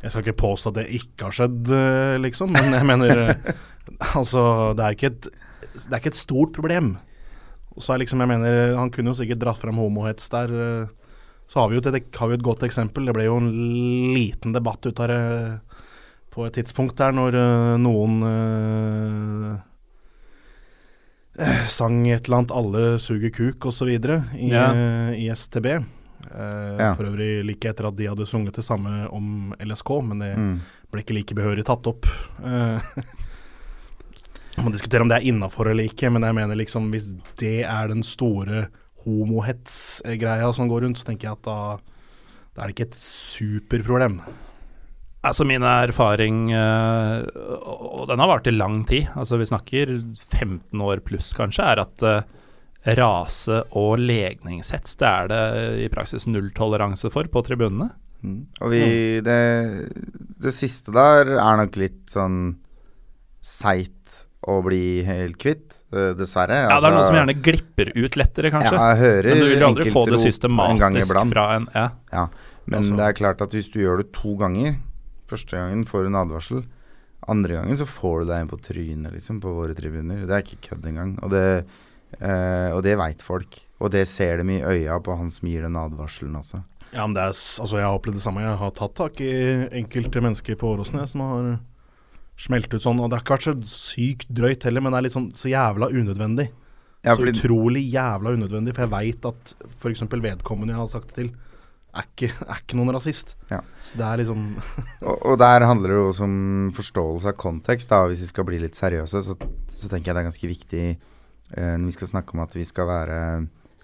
jeg skal ikke påstå at det ikke har skjedd, eh, liksom, men jeg mener eh, Altså, det er ikke et, det er ikke et stort problem. Og så er liksom, jeg mener, Han kunne jo sikkert dratt frem homohets der. eh, Så har vi et, har vi jo et godt eksempel. Det ble jo en liten debatt ut av det på et tidspunkt der når eh, noen eh, sang et eller annet 'Alle suger kuk' osv. I, Ja. eh, i STB. Uh, Ja. For øvrig like etter at de hadde sunget det samme om LSK, men det mm. ble ikke like behørig tatt opp. Uh, Man diskuterer om det er innafor eller ikke, men jeg mener liksom hvis det er den store homohets-greia som går rundt, så tenker jeg at da, da er det ikke et superproblem. Altså Min erfaring, eh, og den har vart i lang tid, altså vi snakker 15 år pluss kanskje, er at eh, rase- og legningshets det er det i praksis nulltoleranse for på tribunene. Mm. Og vi det, det siste der er nok litt sånn seigt å bli helt kvitt, eh, dessverre. Ja, Det er noe som gjerne glipper ut lettere, kanskje. Ja, jeg hører Men du vil aldri få det systematisk en fra en ja. Ja, men Altså- det er klart at hvis du gjør det to ganger Første gangen får du en advarsel. Andre gangen så får du deg en på trynet, liksom, på våre tribuner. Det er ikke kødd engang. Og det, eh, og det veit folk. Og det ser dem i øya på han som gir den advarselen også. Ja, men det er, altså Jeg har opplevd det samme. Jeg har tatt tak i enkelte mennesker på Åråsen som har smelt ut sånn. Og det har ikke vært så sykt drøyt heller, men det er litt sånn så jævla unødvendig. Ja, så utrolig jævla unødvendig, for jeg veit at f.eks. vedkommende jeg har sagt til, er ikke, er ikke noen rasist. Ja. Så det er liksom og, og der handler det jo også om forståelse av kontekst. Da. Hvis vi skal bli litt seriøse, så, så tenker jeg det er ganske viktig eh, når vi skal snakke om at vi skal være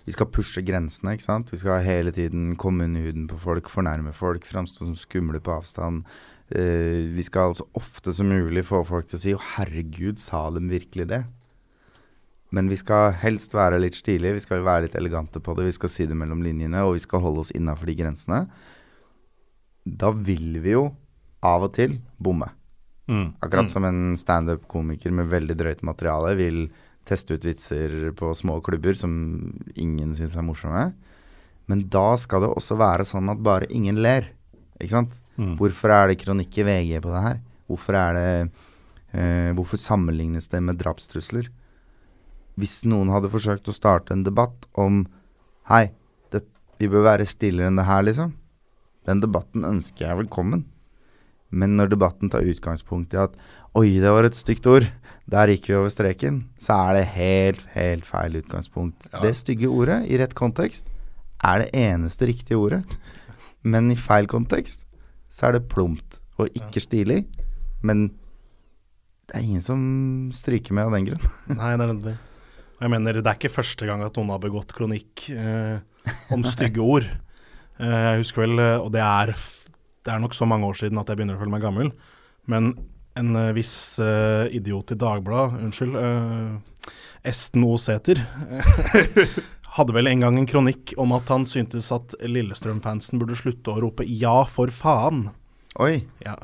Vi skal pushe grensene, ikke sant. Vi skal hele tiden komme under huden på folk, fornærme folk, framstå som skumle på avstand. Eh, vi skal så ofte som mulig få folk til å si 'Å, herregud, sa de virkelig det?' Men vi skal helst være litt stilige, vi skal være litt elegante på det, vi skal si det mellom linjene, og vi skal holde oss innafor de grensene. Da vil vi jo av og til bomme. Mm. Akkurat som en standup-komiker med veldig drøyt materiale vil teste ut vitser på små klubber som ingen syns er morsomme. Men da skal det også være sånn at bare ingen ler. Ikke sant? Mm. Hvorfor er det kronikk i VG på det her? Hvorfor er det eh, Hvorfor sammenlignes det med drapstrusler? Hvis noen hadde forsøkt å starte en debatt om Hei, det, vi bør være stillere enn det her, liksom. Den debatten ønsker jeg velkommen. Men når debatten tar utgangspunkt i at oi, det var et stygt ord, der gikk vi over streken, så er det helt, helt feil utgangspunkt. Ja. Det stygge ordet, i rett kontekst, er det eneste riktige ordet. Men i feil kontekst så er det plumpt og ikke stilig. Men det er ingen som stryker med av den grunn. Nei, det er det. Jeg mener, det er ikke første gang at noen har begått kronikk eh, om stygge ord. Eh, jeg husker vel, eh, og det er, det er nok så mange år siden at jeg begynner å føle meg gammel, men en eh, viss eh, idiot i Dagbladet, unnskyld, eh, Esten O. Sæther, hadde vel en gang en kronikk om at han syntes at Lillestrøm-fansen burde slutte å rope 'ja, for faen'. Oi. Ja,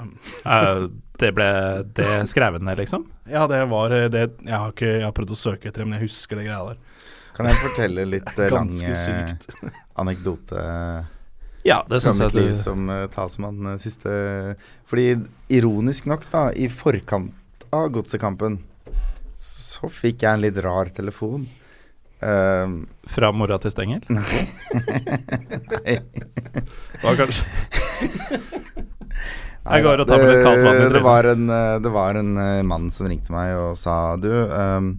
Eh, det ble det skrevet ned, liksom? ja det var eh, det Jeg har ikke jeg har prøvd å søke etter det, men jeg husker det greia der. Kan jeg fortelle litt eh, lang anekdote Ja, det syns jeg mitt liv som uh, talsmann siste Fordi ironisk nok, da, i forkant av godsekampen, så fikk jeg en litt rar telefon. Eh, Fra mora til Stengel? Nei. Var kanskje Nei Jeg går og tar med litt kaldt vann det, det var en, eh, det var en eh, mann som ringte meg og sa Du, um,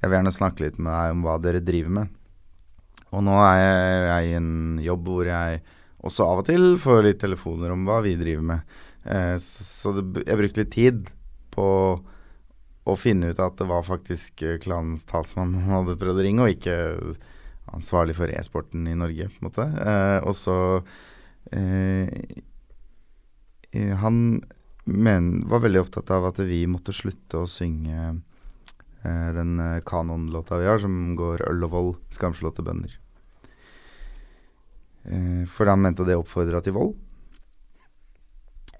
jeg vil gjerne snakke litt med deg om hva dere driver med. Og nå er jeg, jeg i en jobb hvor jeg også av og til får litt telefoner om hva vi driver med. Uh, så så det, jeg brukte litt tid på å finne ut at det var faktisk eh, klanens talsmann han hadde prøvd å ringe, og ikke ansvarlig for e-sporten i Norge, på en måte. Uh, og så eh, eh, Han men, var veldig opptatt av at vi måtte slutte å synge eh, den eh, kanonlåta vi har, som går 'Øl og vold, skamslåtte bønder'. Eh, for han mente det oppfordra til vold.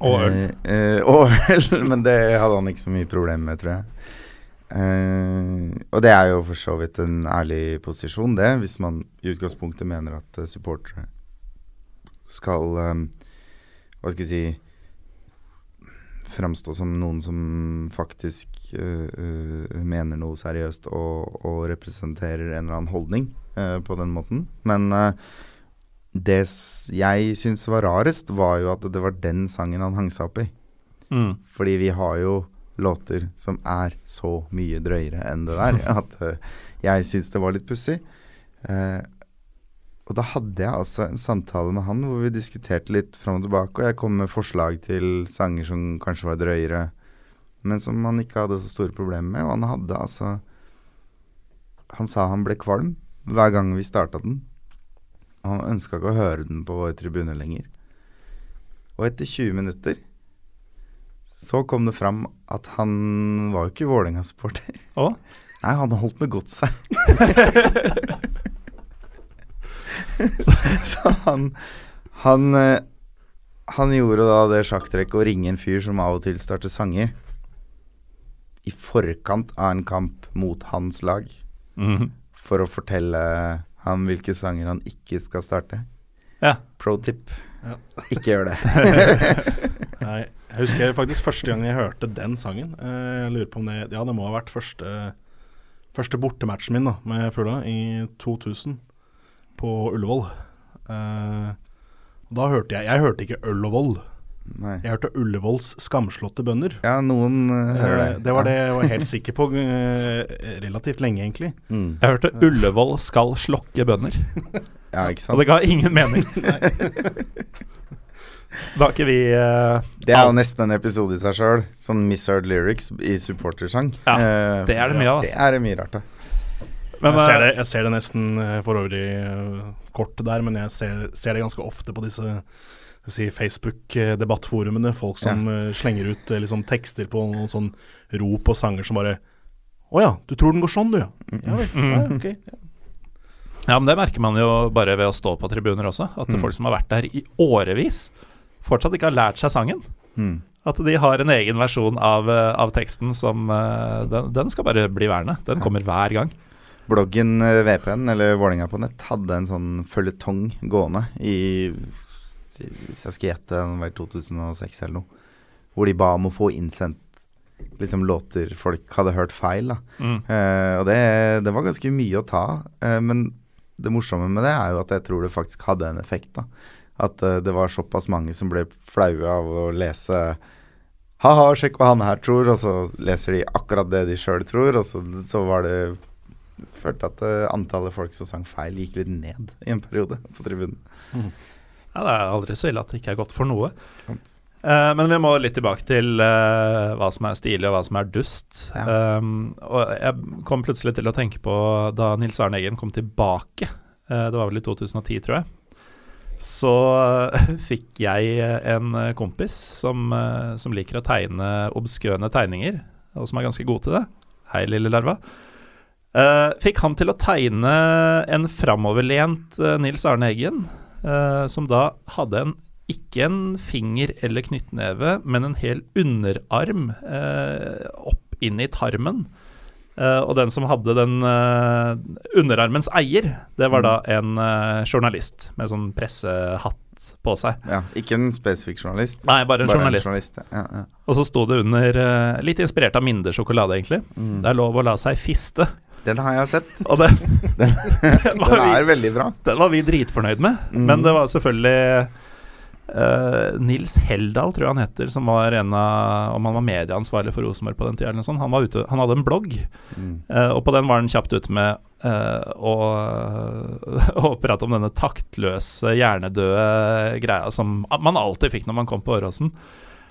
Og øl. Eh, eh, og øl, men det hadde han ikke så mye problem med, tror jeg. Eh, og det er jo for så vidt en ærlig posisjon, det, hvis man i utgangspunktet mener at eh, supportere skal eh, Hva skal jeg si Framstå som noen som faktisk uh, mener noe seriøst og, og representerer en eller annen holdning uh, på den måten. Men det jeg syns var rarest, var jo at det var den sangen han hang seg opp i. Mm. Fordi vi har jo låter som er så mye drøyere enn det der, at jeg syns det var litt pussig. Og da hadde jeg altså en samtale med han hvor vi diskuterte litt fram og tilbake, og jeg kom med forslag til sanger som kanskje var drøyere, men som han ikke hadde så store problemer med. Og han hadde altså Han sa han ble kvalm hver gang vi starta den. Og han ønska ikke å høre den på vår tribune lenger. Og etter 20 minutter så kom det fram at han var jo ikke Vålerenga-supporter. Nei, han holdt med godset. så, så han han, eh, han gjorde da det sjakktrekket å ringe en fyr som av og til starter sanger, i forkant av en kamp mot hans lag, Mhm. for å fortelle ham hvilke sanger han ikke skal starte. Ja. Pro tip. Ja. Ikke gjør det. Nei, jeg husker faktisk første gang jeg hørte den sangen. Eh, jeg lurer på om det Ja, det må ha vært første, første bortematchen min da med Fugla, i 2000, på Ullevål. Eh, da hørte jeg Jeg hørte ikke Øl og vold. Nei. Jeg hørte Ullevåls skamslåtte bønder. Ja, noen uh, hører det. Det var Ja. det jeg var helt sikker på uh, relativt lenge, egentlig. Mm. Jeg hørte Ullevål skal slokke bønder, Ja, ikke sant? og det ga ingen mening. Da har ikke vi uh, Det er jo nesten en episode i seg sjøl. Sånn misheard lyrics i supportersang. Ja, Eh, Det er det mye av, Det altså. er det mye rart av. Men jeg, ser eh, det, jeg ser det nesten eh, for øvrig eh, kort der, men jeg ser, ser det ganske ofte på disse si, Facebook-debattforumene. Folk som ja. slenger ut liksom, tekster på noen sånn rop og sanger som bare Å ja, du tror den går sånn, du, ja. Ja vel. Mm. Ja, okay. Ja. Ja, men det merker man jo bare ved å stå på tribuner også. At Mm. folk som har vært der i årevis, fortsatt ikke har lært seg sangen. Mm. At de har en egen versjon av, av teksten som den, den skal bare bli værende. Den kommer hver gang. Bloggen eh, VPN, eller Vålerenga på nett, hadde en sånn føljetong gående i Hvis jeg skal gjette, det var 2006 eller noe. Hvor de ba om å få innsendt liksom låter folk hadde hørt feil. da Mm. Eh, og det, det var ganske mye å ta. eh, men det morsomme med det er jo at jeg tror det faktisk hadde en effekt. da At eh, det var såpass mange som ble flaue av å lese Ha-ha, sjekk hva han her tror, og så leser de akkurat det de sjøl tror, og så, så var det Følte at eh, antallet folk som sang feil, gikk litt ned i en periode på tribunen. Ja, det er aldri så ille at det ikke er godt for noe. Eh, men vi må litt tilbake til eh, hva som er stilig og hva som er dust. Ja. Um, og jeg kom plutselig til å tenke på da Nils Arne Eggen kom tilbake. eh, det var vel i 2010, tror jeg. Så eh, fikk jeg en kompis som, som liker å tegne obskøne tegninger, og som er ganske god til det. Hei, lille larva. Eh, fikk han til å tegne en framoverlent eh, Nils Arne Eggen, eh, som da hadde en ikke en finger eller knyttneve, men en hel underarm opp inn i tarmen. Uh, og den som hadde den uh, underarmens eier, det var da en uh, journalist med sånn pressehatt på seg. Ja, ikke en spesifikk journalist. Nei, bare en journalist. ja. Ja, ja. Og så sto det under, litt inspirert av Minde sjokolade, egentlig. Det er lov å la seg fiste. Den har jeg sett. Og det, den, Den var vi, er veldig bra. den var vi dritfornøyd med. Mm. Men det var selvfølgelig uh, Nils Heldal, tror jeg han heter, som var en av Om han var medieansvarlig for Rosenborg på den tida, eller. Han, var ute, han hadde en blogg, Mm. uh, og på den var han kjapt ute med uh, å, å prate om denne taktløse, hjernedøde greia som man alltid fikk når man kom på Åråsen.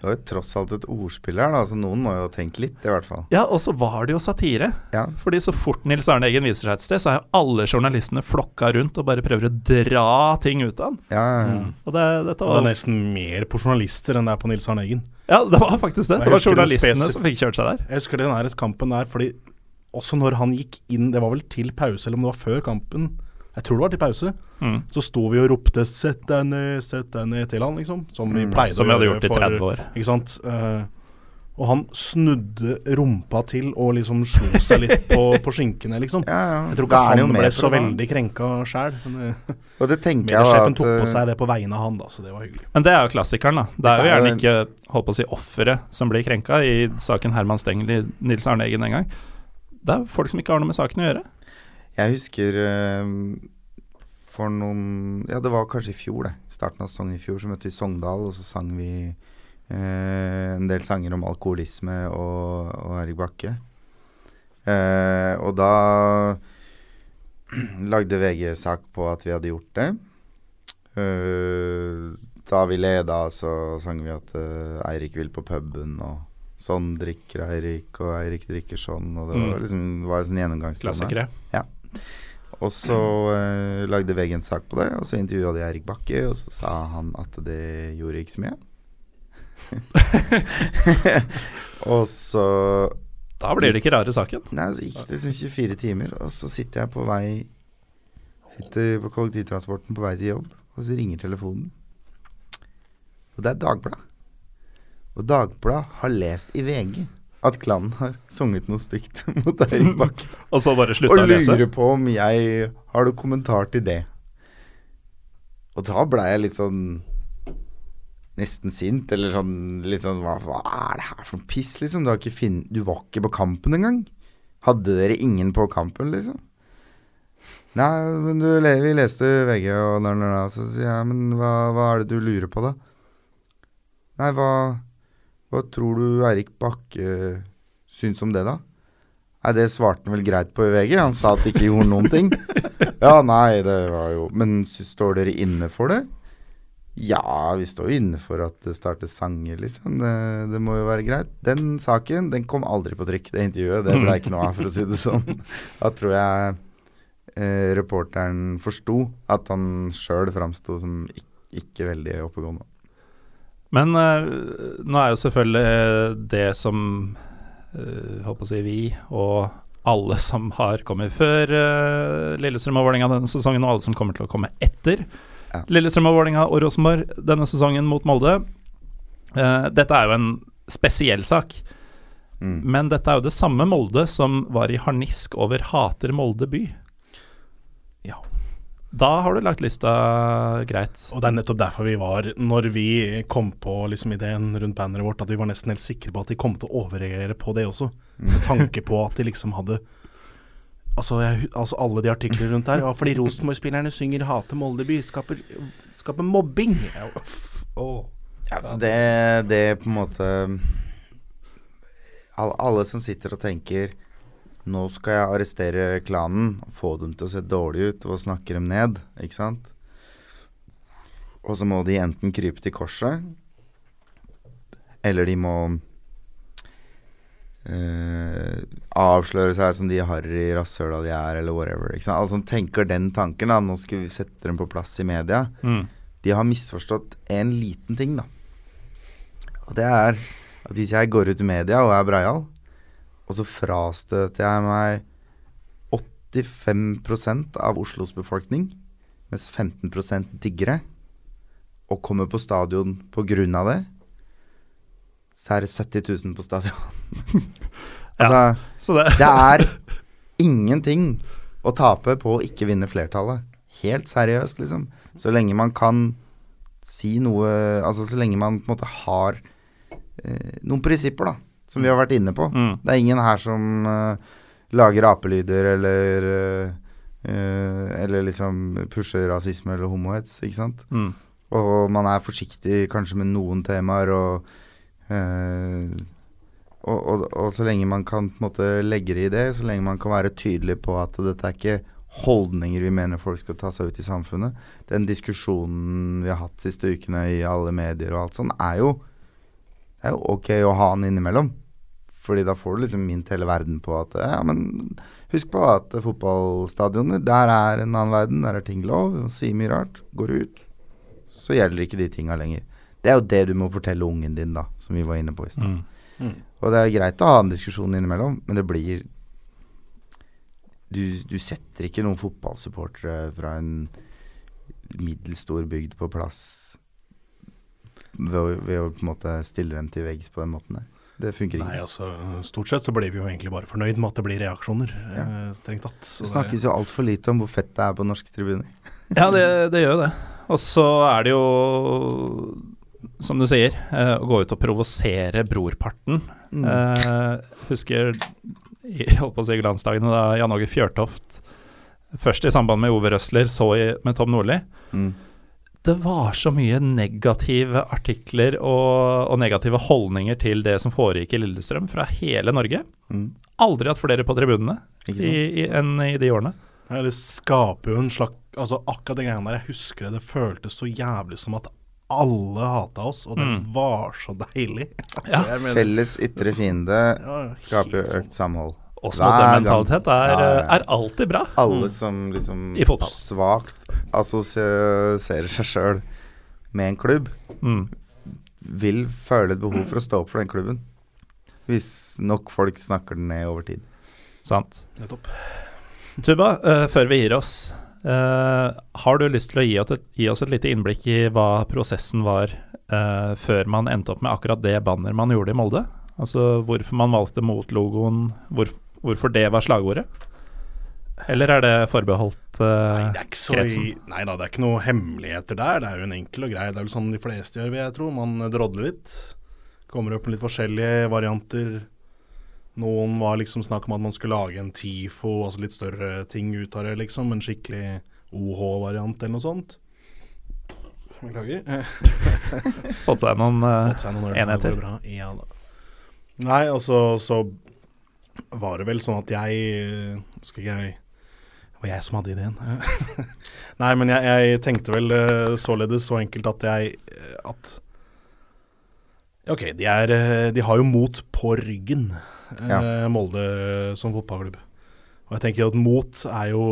Det var jo tross alt et ordspill her, da, så noen må jo ha tenkt litt, i hvert fall. Ja, og så var det jo satire. Ja. Fordi så fort Nils Arne Eggen viser seg et sted, så er jo alle journalistene flokka rundt og bare prøver å dra ting ut av han. Ja, ja, ja. Og det, dette Og det er var nesten mer på journalister enn det er på Nils Arne Eggen. Ja, det var faktisk det. Jeg Det var journalistene som fikk kjørt seg der. Jeg husker den kampen der, fordi også når han gikk inn, det var vel til pause, eller om det var før kampen, jeg tror det var til pause, Mm. så sto vi og ropte 'sett deg ned, sett deg ned' til han, liksom. Som vi Mm. pleide Som vi hadde gjort i 30 år. Ikke sant. Uh, og han snudde rumpa til og liksom slo seg litt på, på skinkene, liksom. ja, ja. Jeg tror ikke han ble så veldig krenka sjæl. Og det tenker jeg at tok på eh, seg det på vegne av han, da, så det var hyggelig. Men det er jo klassikeren, da. Det er jo er gjerne ikke holdt på å si offeret som blir krenka, i saken Herman Stengel i Nils Arne Eggen en gang. Det er folk som ikke har noe med saken å gjøre. Jeg husker eh, for noen Ja, det var kanskje i fjor, det. Starten av sesongen i fjor, så møtte vi Sogndal, og så sang vi eh, en del sanger om alkoholisme og, og Erik Bakke. Eh, og da lagde VG sak på at vi hadde gjort det. Eh, da vi leda, så sang vi at eh, Eirik vil på puben, og sånn drikker Eirik, og Eirik drikker sånn, og det var Mm. liksom var en sånn gjennomgangstone. Klassikere. Og så eh, lagde VG en sak på det, og så intervjua de Eirik Bakke, og så sa han at det gjorde ikke så mye. og så Da blir det ikke rare saken. Nei, så gikk det som 24 timer, og så sitter jeg på vei Sitter på kollektivtransporten på vei til jobb, og så ringer telefonen. Og det er Dagbladet. Og Dagbladet har lest i VG at klanen har sunget noe stygt mot Eirik Bakke. Og så bare slutta Og å lese. lurer på om jeg har noen kommentar til det. Og da blei jeg litt sånn Nesten sint, eller sånn litt sånn Hva, hva er det her for noe piss, liksom? Du, du var ikke på kampen engang. Hadde dere ingen på kampen, liksom? Nei, men du, vi leste VG, og der, der, der, så sier jeg Men hva, hva er det du lurer på, da? Nei, hva, hva tror du Eirik Bakke syns om det, da? Nei, det svarte han vel greit på i VG. Han sa at det ikke gjorde noen ting. Ja, nei, det var jo Men står dere inne for det? Ja, vi står jo inne for at det startes sanger, liksom. Det, det må jo være greit. Den saken, den kom aldri på trykk, det intervjuet. Det ble ikke noe av, for å si det sånn. Da tror jeg eh, reporteren forsto at han sjøl framsto som ikke, ikke veldig oppegående. Men uh, nå er jo selvfølgelig det som uh, holdt på å si vi og alle som har kommet før uh, Lillestrøm og Vålerenga denne sesongen, og alle som kommer til å komme etter Ja. Lillestrøm og Vålerenga og Rosenborg denne sesongen mot Molde. Uh, dette er jo en spesiell sak, Mm. men dette er jo det samme Molde som var i harnisk over hater Molde by. Da har du lagt lista greit. Og det er nettopp derfor vi var, når vi kom på liksom ideen rundt banneret vårt, at vi var nesten helt sikre på at de kom til å overreagere på det også. Med tanke på at de liksom hadde Altså, jeg, altså alle de artiklene rundt der. Og fordi Rosenborg-spillerne synger 'Hate Molde by', skaper, skaper mobbing. Ja, uff. Altså det, det på en måte Alle som sitter og tenker Nå skal jeg arrestere klanen, få dem til å se dårlig ut og snakke dem ned, ikke sant? Og så må de enten krype til korset, eller de må øh, avsløre seg som de harry rasshøla de er, eller whatever. Ikke sant? Som tenker den tanken, da, nå skal vi sette dem på plass i media, Mm. de har misforstått en liten ting, da. Og det er at hvis jeg går ut i media og er breial, og så frastøter jeg meg 85% av Oslos befolkning, mens 15 digger det, og kommer på stadion av det, så er det 70 000 på stadion. altså, Så det det er ingenting å tape på å ikke vinne flertallet. Helt seriøst, liksom. Så lenge man kan si noe Altså så lenge man på en måte har eh, noen prinsipper, da. Som vi har vært inne på. Mm. Det er ingen her som uh, lager apelyder eller uh, uh, Eller liksom pusher rasisme eller homohets, ikke sant. mm. Og man er forsiktig kanskje med noen temaer, og, og, og, og så lenge man kan på en måte legge det i det, så lenge man kan være tydelig på at dette er ikke holdninger vi mener folk skal ta seg ut i samfunnet. Den diskusjonen vi har hatt siste ukene i alle medier og alt sånn, er jo, er jo ok å ha den innimellom. Fordi da får du liksom mint hele verden på at ja, men husk på at fotballstadioner, der er en annen verden, der er ting lov, sier mye rart, går ut så gjelder ikke de tinga lenger. Det er jo det du må fortelle ungen din, da, som vi var inne på i stad. Mm. Og det er greit å ha en diskusjon innimellom, men det blir Du, du setter ikke noen fotballsupportere fra en middels stor bygd på plass ved å, ved å på en måte stille dem til veggs på den måten der. Det funker Nei, altså Stort sett så blir vi jo egentlig bare fornøyd med at det blir reaksjoner, Ja. eh, strengt tatt. Så Det snakkes jo altfor lite om hvor fett det er på norske tribuner. Ja, det, det gjør jo det. Og så er det jo, som du sier, eh, å gå ut og provosere brorparten. Mm. Eh, husker jeg holdt på å si glansdagene da Jan Åge Fjørtoft først i samband med Ove Røsler, så i, med Tom Nordli. Mm. Det var så mye negative artikler og, og negative holdninger til det som foregikk i Lillestrøm fra hele Norge. Mm. Aldri hatt flere på tribunene i, i, enn i de årene. Ja, det skaper jo en slags Altså Akkurat den greia der, jeg husker det, det føltes så jævlig som at alle hata oss, og det Mm. var så deilig. Altså, Ja. Felles ytre fiende Ja, skaper jo økt samhold. Oss mot den mentalitet er, Ja, ja, ja. er alltid bra. Alle som liksom svakt assosierer seg sjøl med en klubb, Mm. vil føle et behov for å stå opp for den klubben. Hvis nok folk snakker den ned over tid. Sant. Nettopp. Tuba, uh, før vi gir oss, uh, har du lyst til å gi oss, et, gi oss et lite innblikk i hva prosessen var uh, før man endte opp med akkurat det banner man gjorde i Molde? Altså hvorfor man valgte mot-logoen, hvor, hvorfor det var slagordet? Eller er det forbeholdt Nei, eh, det er så kretsen? Nei da, det er ikke noe hemmeligheter der. Det er jo en enkel og grei. Det er vel sånn de fleste gjør, vil jeg tro. Man drodler litt. Kommer opp med litt forskjellige varianter. Noen var liksom snakk om at man skulle lage en TIFO, altså litt større ting ut av det, liksom. En skikkelig OH-variant eller noe sånt. Beklager. Fått seg noen uh, Fått seg noen enheter? Ja. Nei, og så, så var det vel sånn at jeg Skal ikke jeg Det var jeg som hadde ideen. Nei, men jeg, jeg tenkte vel eh, således så enkelt at jeg eh, At Ok, de, er, eh, de har jo mot på ryggen, eh, Ja. Molde som fotballklubb. Og jeg tenker at mot er jo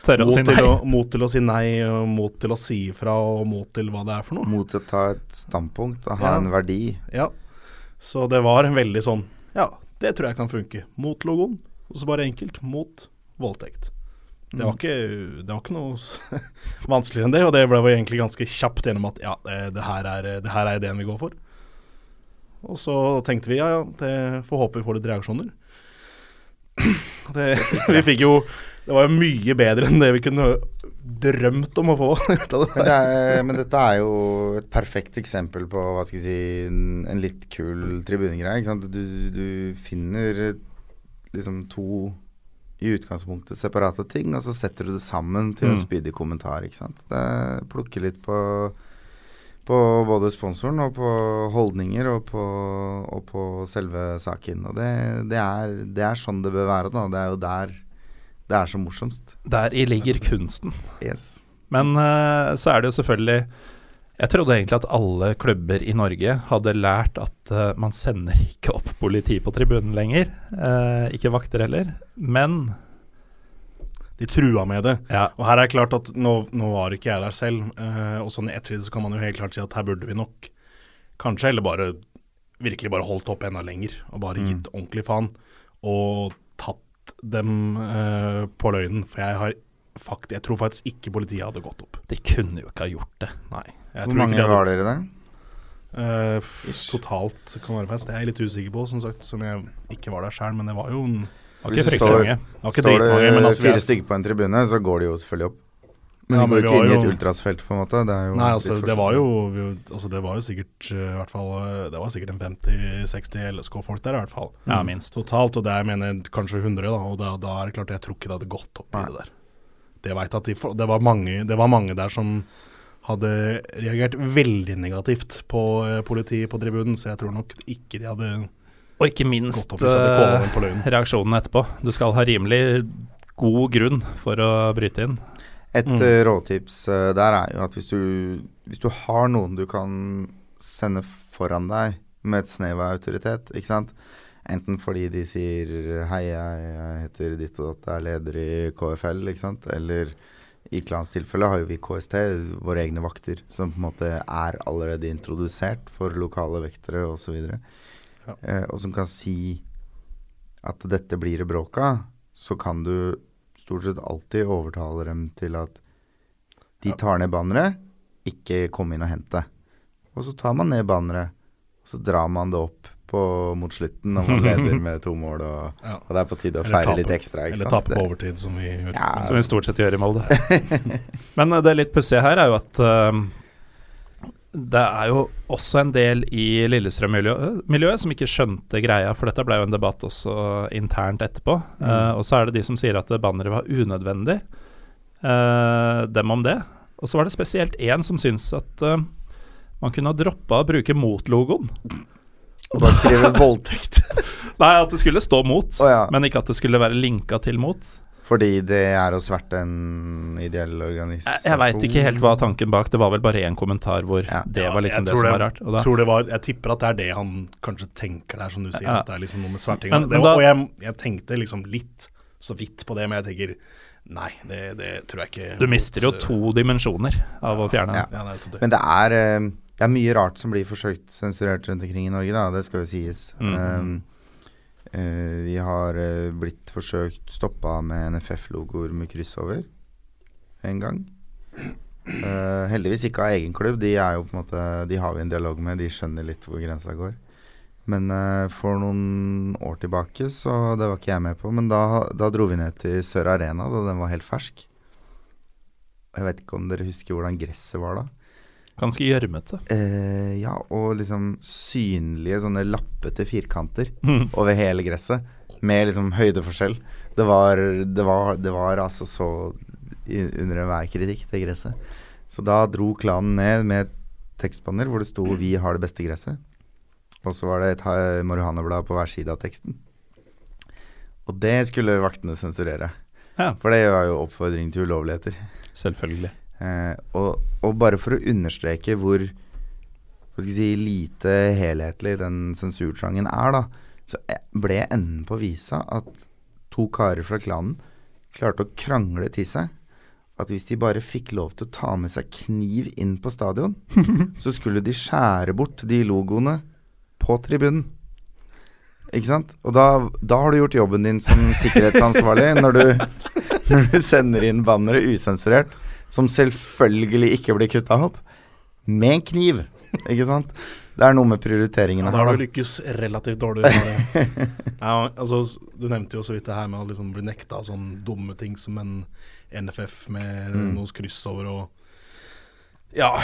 Tørre å mot, si nei? til å, mot til å si nei, og mot til å si ifra, og mot til hva det er for noe. Mot til å ta et standpunkt og ha Ja. en verdi. Ja, så det var veldig sånn Ja, det tror jeg kan funke. Mot logoen. Og så bare enkelt. Mot voldtekt. Det var ikke, det var ikke noe vanskeligere enn det, og det ble vi egentlig ganske kjapt gjennom at ja, det, det, her er, det her er ideen vi går for. Og så tenkte vi ja, ja, det får håpe vi får litt reaksjoner. Det, vi fikk jo Det var jo mye bedre enn det vi kunne drømt om å få. Men, det er, men dette er jo et perfekt eksempel på hva skal jeg si, en, en litt kul tribunegreie. Du, du finner liksom to i utgangspunktet separate ting, og så setter du det sammen til en Mm. spydig kommentar. ikke sant? Det Plukker litt på, på både sponsoren og på holdninger og på, og på selve saken. Og det, det, er, det er sånn det bør være. da. Det er jo der det er så morsomst. Deri ligger kunsten. Yes. Men uh, så er det jo selvfølgelig Jeg trodde egentlig at alle klubber i Norge hadde lært at uh, man sender ikke opp politi på tribunen lenger. Uh, ikke vakter heller. Men de trua med det. Ja. Og her er det klart at nå, nå var ikke jeg der selv, eh, og sånn i ettertid så kan man jo helt klart si at her burde vi nok kanskje eller bare virkelig bare holdt opp enda lenger og bare gitt ordentlig faen. Og dem eh, på løgnen. For jeg har fakt, jeg tror faktisk ikke politiet hadde gått opp. de kunne jo ikke ha gjort det. Nei. Jeg Hvor tror mange ikke de hadde- var dere der? Eh, totalt kan være fest. Det er jeg litt usikker på, som sagt. Som jeg ikke var der sjøl, men det var jo en var Hvis ikke det fryktelig står- mange. Det Står dritmange, altså fire er, stykker på en tribune, så går de jo selvfølgelig opp. Men Ja, de går jo ikke inn i et jo- ultrasfelt, på en måte. Det er jo Nei, altså det var jo vi- Altså det var jo sikkert eh, i hvert fall eh, Det var sikkert en 50-60 LSK-folk der i hvert fall. Ja, minst. Totalt, og det er, jeg mener kanskje 100, da. Og da, da er det klart jeg tror ikke det hadde gått opp i det der. Det, vet at de, det, var mange, det var mange der som hadde reagert veldig negativt på eh, politiet på tribunen, så jeg tror nok ikke de hadde Og ikke minst reaksjonen etterpå. Du skal ha rimelig god grunn for å bryte inn. Et Mm. eh, råtips eh, der er jo at hvis du, hvis du har noen du kan sende foran deg med et snev av autoritet, ikke sant Enten fordi de sier 'hei, jeg, jeg heter ditt og datt, er leder i KFL', ikke sant, eller i Klans tilfelle har jo vi KST, våre egne vakter, som på en måte er allerede introdusert for lokale vektere osv. Ja. Eh, og som kan si at dette blir det bråk av, så kan du stort sett alltid overtaler dem til at de tar ned banneret, ikke kom inn og hent det. Og så tar man ned banneret, og så drar man det opp på, mot slutten når man leder med to mål, og, Ja. og det er på tide å Eller feire tape- litt ekstra. Eller tape på overtid, som vi. Ja, Som vi stort sett gjør i Molde. Men eh, det litt pussige her er jo at eh, det er jo også en del i Lillestrøm-miljøet som ikke skjønte greia, for dette ble jo en debatt også internt etterpå. Eh, og så er det de som sier at banneret var unødvendig. Uh, dem om det. Og så var det spesielt én som syns at uh, man kunne ha droppa å bruke mot-logoen. Og bare skrive voldtekt. Nei, at det skulle stå mot, oh, ja. men ikke at det skulle være linka til mot. Fordi det er å sverte en ideell organisasjon. Jeg, jeg veit ikke helt hva tanken bak Det var vel bare én kommentar hvor Ja. det var liksom det som som var rart. Og da, tror det var, jeg tipper at det er det han kanskje tenker der, som du sier. Ja. At det er liksom noe med svertinga. Men- Det var- da- Og jeg, jeg tenkte liksom litt så vidt på det, men jeg tenker nei, det, det tror jeg ikke du mister jo to dimensjoner av å fjerne Ja. den. Ja, det det. Men det er, eh, det er mye rart som blir forsøkt sensurert rundt omkring i Norge, da. Det skal jo sies. Mhm. Um, eh, vi har eh, blitt forsøkt stoppa med NFF-logoer med kryss over en gang. Eh, heldigvis ikke av egen klubb. De, er jo på en måte, de har vi en dialog med, de skjønner litt hvor grensa går. Men eh, for noen år tilbake, så det var ikke jeg med på, men da, da dro vi ned til Sør Arena da den var helt fersk. Jeg vet ikke om dere husker hvordan gresset var da? Ganske gjørmete. Eh, ja, og liksom synlige sånne lappete firkanter mm. over hele gresset. Med liksom høydeforskjell. Det var, det var, det var altså så under enhver kritikk, det gresset. Så da dro klanen ned med tekstbanner hvor det sto 'Vi har det beste gresset'. Og så var det et ha- marihuanablad på hver side av teksten. Og det skulle vaktene sensurere. Ja, For det var jo oppfordring til ulovligheter. selvfølgelig. Eh, og, og bare for å understreke hvor hva skal jeg si, lite helhetlig den sensurtrangen er, da, så e- ble enden på visa at to karer fra klanen klarte å krangle til seg at hvis de bare fikk lov til å ta med seg kniv inn på stadion, så skulle de skjære bort de logoene på tribunen. Ikke sant? Og da, da har du gjort jobben din som sikkerhetsansvarlig når du, når du sender inn bannere usensurert, som selvfølgelig ikke blir kutta opp, med en kniv. Ikke sant? Det er noe med prioriteringene Ja, da har du lykkes relativt dårlig. ja, altså, du nevnte jo så vidt det her med å liksom bli nekta sånne dumme ting som en NFF med Mm. noe kryss over og Ja.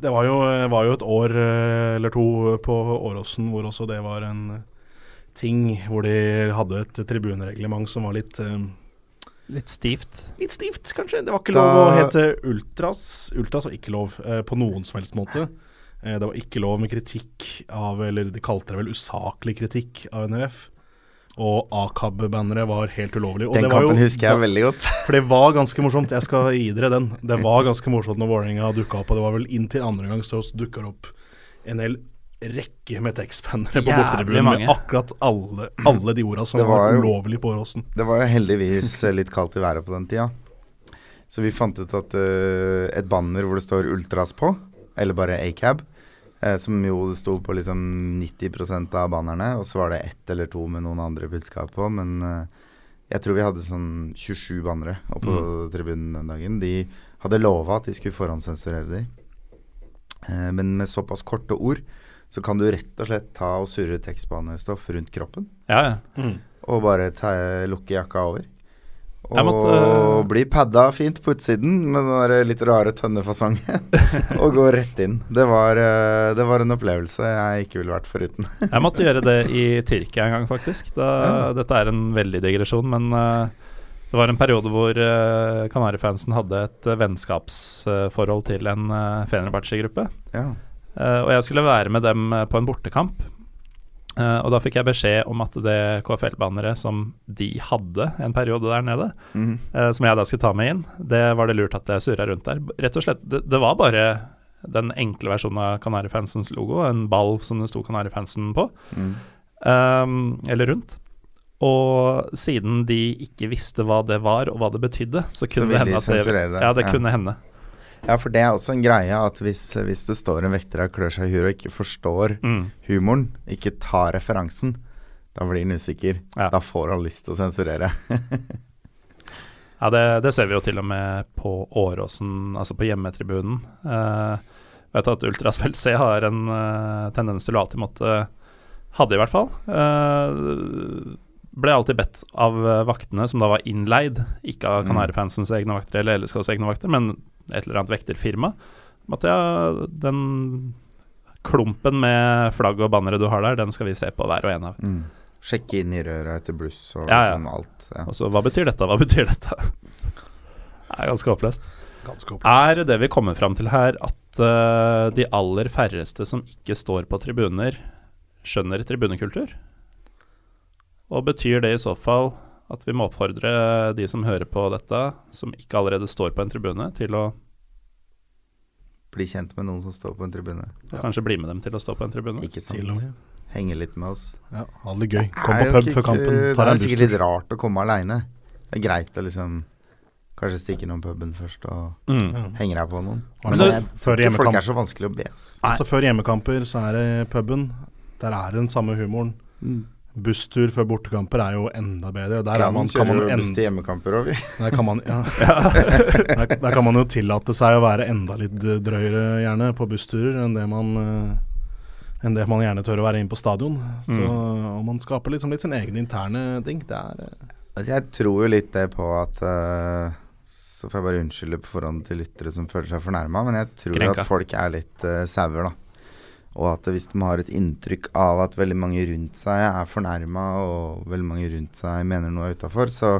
Det var jo, var jo et år eh, eller to på Åråsen hvor også det var en ting hvor de hadde et tribunereglement som var litt eh, Litt stivt. Litt stivt, kanskje. Det var ikke Da- lov å hete Ultras. Ultras var ikke lov eh, på noen som helst måte. Eh, det var ikke lov med kritikk av Eller de kalte det vel usaklig kritikk av NUF. Og AKAB-bannere var helt ulovlig. Og Den det var kampen jo, husker jeg veldig godt. For det var ganske morsomt. Jeg skal gi dere den. Det var ganske morsomt når Vålerenga dukka opp, og det var vel inntil andre gang så dukka det opp en hel rekke med tekstpennere på bortetribunen med akkurat alle, alle de orda som Det var, var ulovlig på Åråsen. Det var jo heldigvis eh, litt kaldt i været på den tida. Så vi fant ut at uh, et banner hvor det står Ultras på, eller bare Acab, eh, som jo sto på liksom 90% av bannerne, og så var det ett eller to med noen andre budskap på, men uh, jeg tror vi hadde sånn 27 bannere oppe på tribunen den dagen. De hadde lova at de skulle forhåndssensurere de. Eh, men med såpass korte ord så kan du rett og slett ta og surre tekstbanestoff rundt kroppen Ja, ja. og bare ta, lukke jakka over. Og måtte, uh... bli padda fint på utsiden med den der litt rare tønnefasongen. og gå rett inn. Det var, øh, det var en opplevelse jeg ikke ville vært foruten. Jeg måtte gjøre det i Tyrkia en gang, faktisk. Da, Dette er en veldig digresjon, men uh, det var en periode hvor uh, Kanarifansen hadde et eh, vennskapsforhold til en uh, Fenerbahçe-gruppe. ja. Eh, og jeg skulle være med dem eh, på en bortekamp. Eh, og da fikk jeg beskjed om at det KFL-banneret som de hadde en periode der nede, mm. som jeg da skulle ta med inn, det var det lurt at jeg surra rundt der. Rett og slett, det, det var bare den enkle versjonen av Kanarifansens logo, en ball som det sto Kanarifansen på, Mm. um, eller rundt. Og siden de ikke visste hva det var og hva det betydde, så kunne ville det de hende at det, ja, det ja. kunne hende. Ja, for det er også en greie at hvis, hvis det står en vekter og klør seg i huet og ikke forstår Mm. humoren, ikke tar referansen, da blir han usikker. Ja. Da får han lyst til å sensurere. Ja, det, det ser vi jo til og med på Åråsen, altså på hjemmetribunen. Uh, vet at Ultras vel C har en eh, tendens til å alltid måtte Hadde i hvert fall. eh, ble alltid bedt av eh, vaktene, som da var innleid, ikke av Mm. Egne vakter eller LSKs egne vakter, men et eller annet vekterfirma, om at ja, den klumpen med flagg og bannere du har der, den skal vi se på hver og en av. Mm. Sjekke inn i røra etter bluss og Ja, ja. sånn alt. Ja. Og så hva betyr dette, hva betyr dette? Det er ganske håpløst. Ganske Er det vi kommer fram til her, at uh, de aller færreste som ikke står på tribuner, skjønner tribunekultur? Og betyr det i så fall at vi må oppfordre de som hører på dette, som ikke allerede står på en tribune, til å Bli kjent med noen som står på en tribune. kanskje bli med dem til å stå på en tribune? Ikke Til og sant? med. Henge litt med oss. Ja, ha det gøy. Kom på pub før kampen. Det er sikkert litt rart å komme aleine. Det er greit å liksom Kanskje stikke innom puben først og Mm. Henge deg på noen. Men Men det- før folk er så vanskelig å be. Altså Før hjemmekamper så er det puben. Der er den samme humoren. Busstur før bortekamper er jo enda bedre. Der, er man, kan man kjøre jo buss til hjemmekamper òg, vi. der, kan man, ja. der, der kan man jo tillate seg å være enda litt drøyere gjerne på bussturer enn det man eh, enn det man gjerne tør å være inne på stadion. Så, og man skaper liksom litt sin egen interne ting. Det er eh, Altså, jeg tror jo litt det på at uh, Så får jeg bare unnskylde på forhånd til lyttere som føler seg fornærma, men jeg tror Krenka. at folk er litt uh, sauer, da. Og at hvis de har et inntrykk av at veldig mange rundt seg er fornærma, og veldig mange rundt seg mener noe utafor, så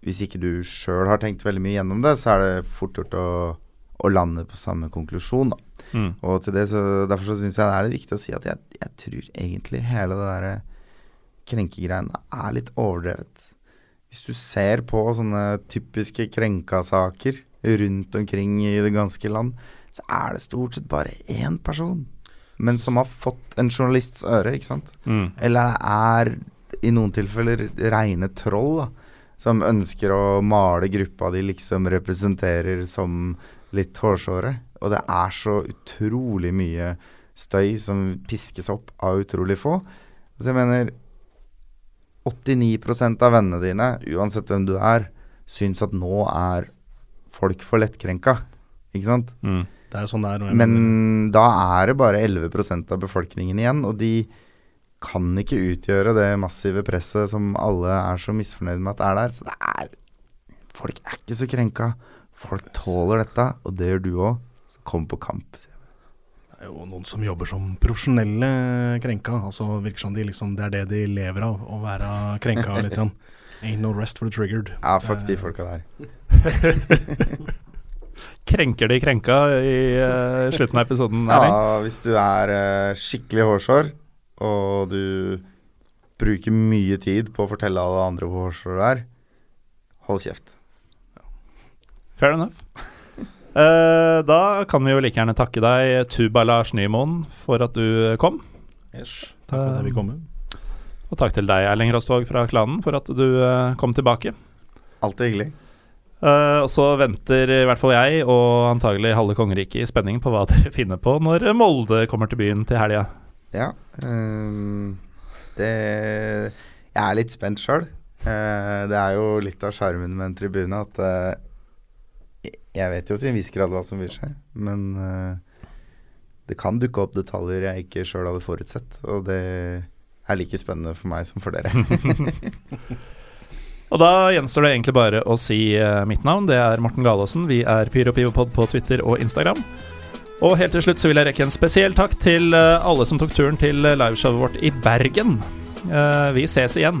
hvis ikke du sjøl har tenkt veldig mye gjennom det, så er det fort gjort å, å lande på samme konklusjon, da. Mm. Og til det så, derfor så syns jeg det er litt viktig å si at jeg, jeg tror egentlig hele det derre krenkegreiene er litt overdrevet. Hvis du ser på sånne typiske krenka-saker rundt omkring i det ganske land, så er det stort sett bare én person, men som har fått en journalists øre, ikke sant? Mm. Eller det er i noen tilfeller reine troll, da. Som ønsker å male gruppa de liksom representerer som litt hårsåre. Og det er så utrolig mye støy som piskes opp av utrolig få. Så jeg mener 89% av vennene dine, uansett hvem du er, syns at nå er folk for lettkrenka. Ikke sant? Mm. Det er sånn det er. Men mener- Men da er det bare 11% av befolkningen igjen, og de kan ikke utgjøre det massive presset som alle er så misfornøyd med at er der. Så det er Folk er ikke så krenka. Folk tåler dette, og det gjør du òg. Så kom på kamp. sier jeg. Det er jo noen som jobber som profesjonelle krenka. Altså virker som de liksom, Det er det de lever av, å være krenka litt. Ain't no rest for the triggered. Ja, fuck de folka der. Krenker de krenka i uh, slutten av episoden? Ja, hvis du er uh, skikkelig hårsår, og du bruker mye tid på å fortelle alle andre hvor hårsår du er, hold kjeft. Fair enough. Uh, da kan vi jo like gjerne takke deg, Tuba Lars Nymoen, for at du kom. Yes. Takk for at jeg fikk komme. Og takk til deg, Erling Rostvåg fra klanen, for at du uh, kom tilbake. Alltid hyggelig. Uh, og så venter i hvert fall jeg og antagelig halve kongeriket i spenning på hva dere finner på når Molde kommer til byen til helga. Ja. Um, det Jeg er litt spent sjøl. Uh, det er jo litt av sjarmen med en tribune at uh, Jeg vet jo til en viss grad hva som vil skje, men det kan dukke opp detaljer jeg ikke sjøl hadde forutsett. Og det er like spennende for meg som for dere. Og da gjenstår det egentlig bare å si uh, mitt navn. Det er Morten Galaasen. Vi er PyroPivopod på Twitter og Instagram. Og helt til slutt så vil jeg rekke en spesiell takk til uh, alle som tok turen til liveshowet vårt i Bergen. Vi ses igjen.